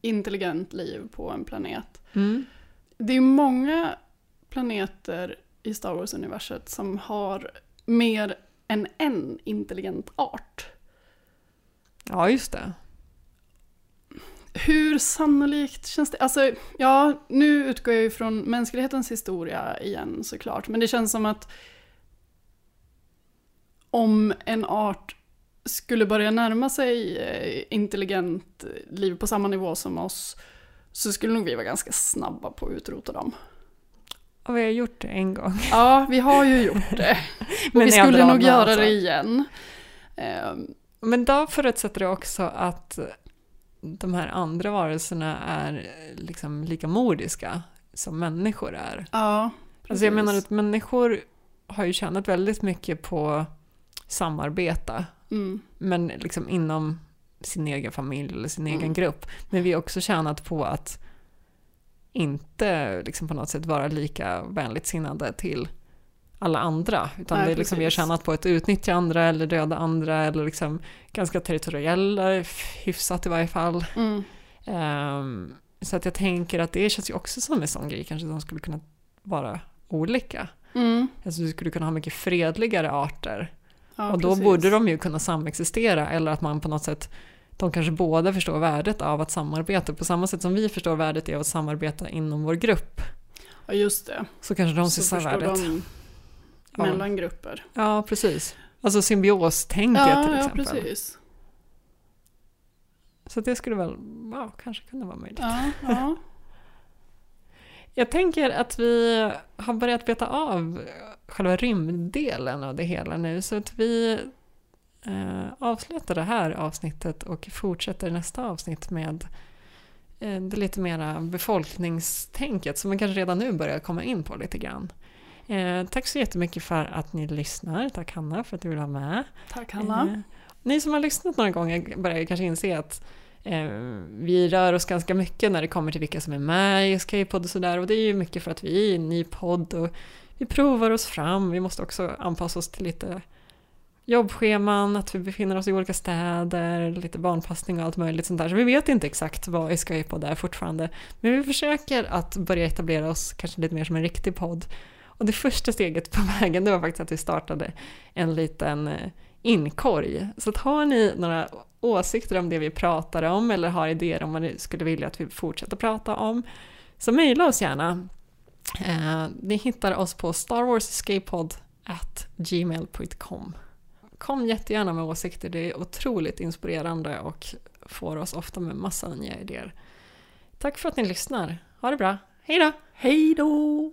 intelligent liv på en planet. mm. Det är många planeter i Star Wars-universet som har mer än en intelligent art. Ja, just det. Hur sannolikt känns det? Alltså, ja, nu utgår jag ju från mänsklighetens historia igen såklart, men det känns som att om en art skulle börja närma sig eh, intelligent liv på samma nivå som oss så skulle nog vi vara ganska snabba på att utrota dem. Och vi har gjort det en gång. <laughs> Ja, vi har ju gjort det. <laughs> Och Men vi skulle nog göra alltså. det igen. Ehm, Men då förutsätter det också att de här andra varelserna är liksom lika mordiska som människor är. ja, Alltså jag menar precis. att människor har ju tjänat väldigt mycket på samarbeta, Mm, men liksom inom sin egen familj eller sin egen Mm. grupp. Men vi har också tjänat på att inte liksom på något sätt vara lika vänligt sinnade till alla andra. Utan Nej, det är liksom, vi har tjänat på att utnyttja andra eller döda andra eller liksom ganska territoriella, hyfsat i varje fall. mm, Ehm, så att jag tänker att det känns ju också som en sån grej kanske som skulle kunna vara olika. mm. Alltså du skulle kunna ha mycket fredligare arter. Ja, och då precis. borde de ju kunna samexistera eller att man på något sätt de kanske båda förstår värdet av att samarbeta på samma sätt som vi förstår värdet i att samarbeta inom vår grupp. Ja, just det. Så kanske de ser värdet. de Ja. mellan grupper. Ja, precis. Alltså symbiostänket Ja, till ja, exempel. precis. Så det skulle väl ja, kanske kunna vara möjligt. Ja, ja. <laughs> Jag tänker att vi har börjat beta av själva rymddelen av det hela nu. Så att vi eh, avslutar det här avsnittet och fortsätter nästa avsnitt med eh, det lite mera befolkningstänket som man kanske redan nu börjar komma in på lite grann. Eh, tack så jättemycket för att ni lyssnar. Tack Hanna för att du vill vara med. Tack Hanna. Eh, ni som har lyssnat några gånger börjar kanske inse att eh, vi rör oss ganska mycket när det kommer till vilka som är med i Escape-podd och sådär. Och det är ju mycket för att vi är en ny podd och vi provar oss fram. Vi måste också anpassa oss till lite jobbscheman, att vi befinner oss i olika städer, lite barnpassning och allt möjligt sånt där. Så vi vet inte exakt vad Escape-podd är fortfarande. Men vi försöker att börja etablera oss kanske lite mer som en riktig podd. Och det första steget på <laughs> vägen det var faktiskt att vi startade en liten eh, inkorg. Så att har ni några åsikter om det vi pratar om eller har idéer om vad ni skulle vilja att vi fortsätter prata om så mejla oss gärna. Eh, ni hittar oss på starwarsescapepod at gmail.com. Kom jättegärna med åsikter, det är otroligt inspirerande och får oss ofta med massa nya idéer. Tack för att ni lyssnar. Ha det bra. Hej då! Hej då!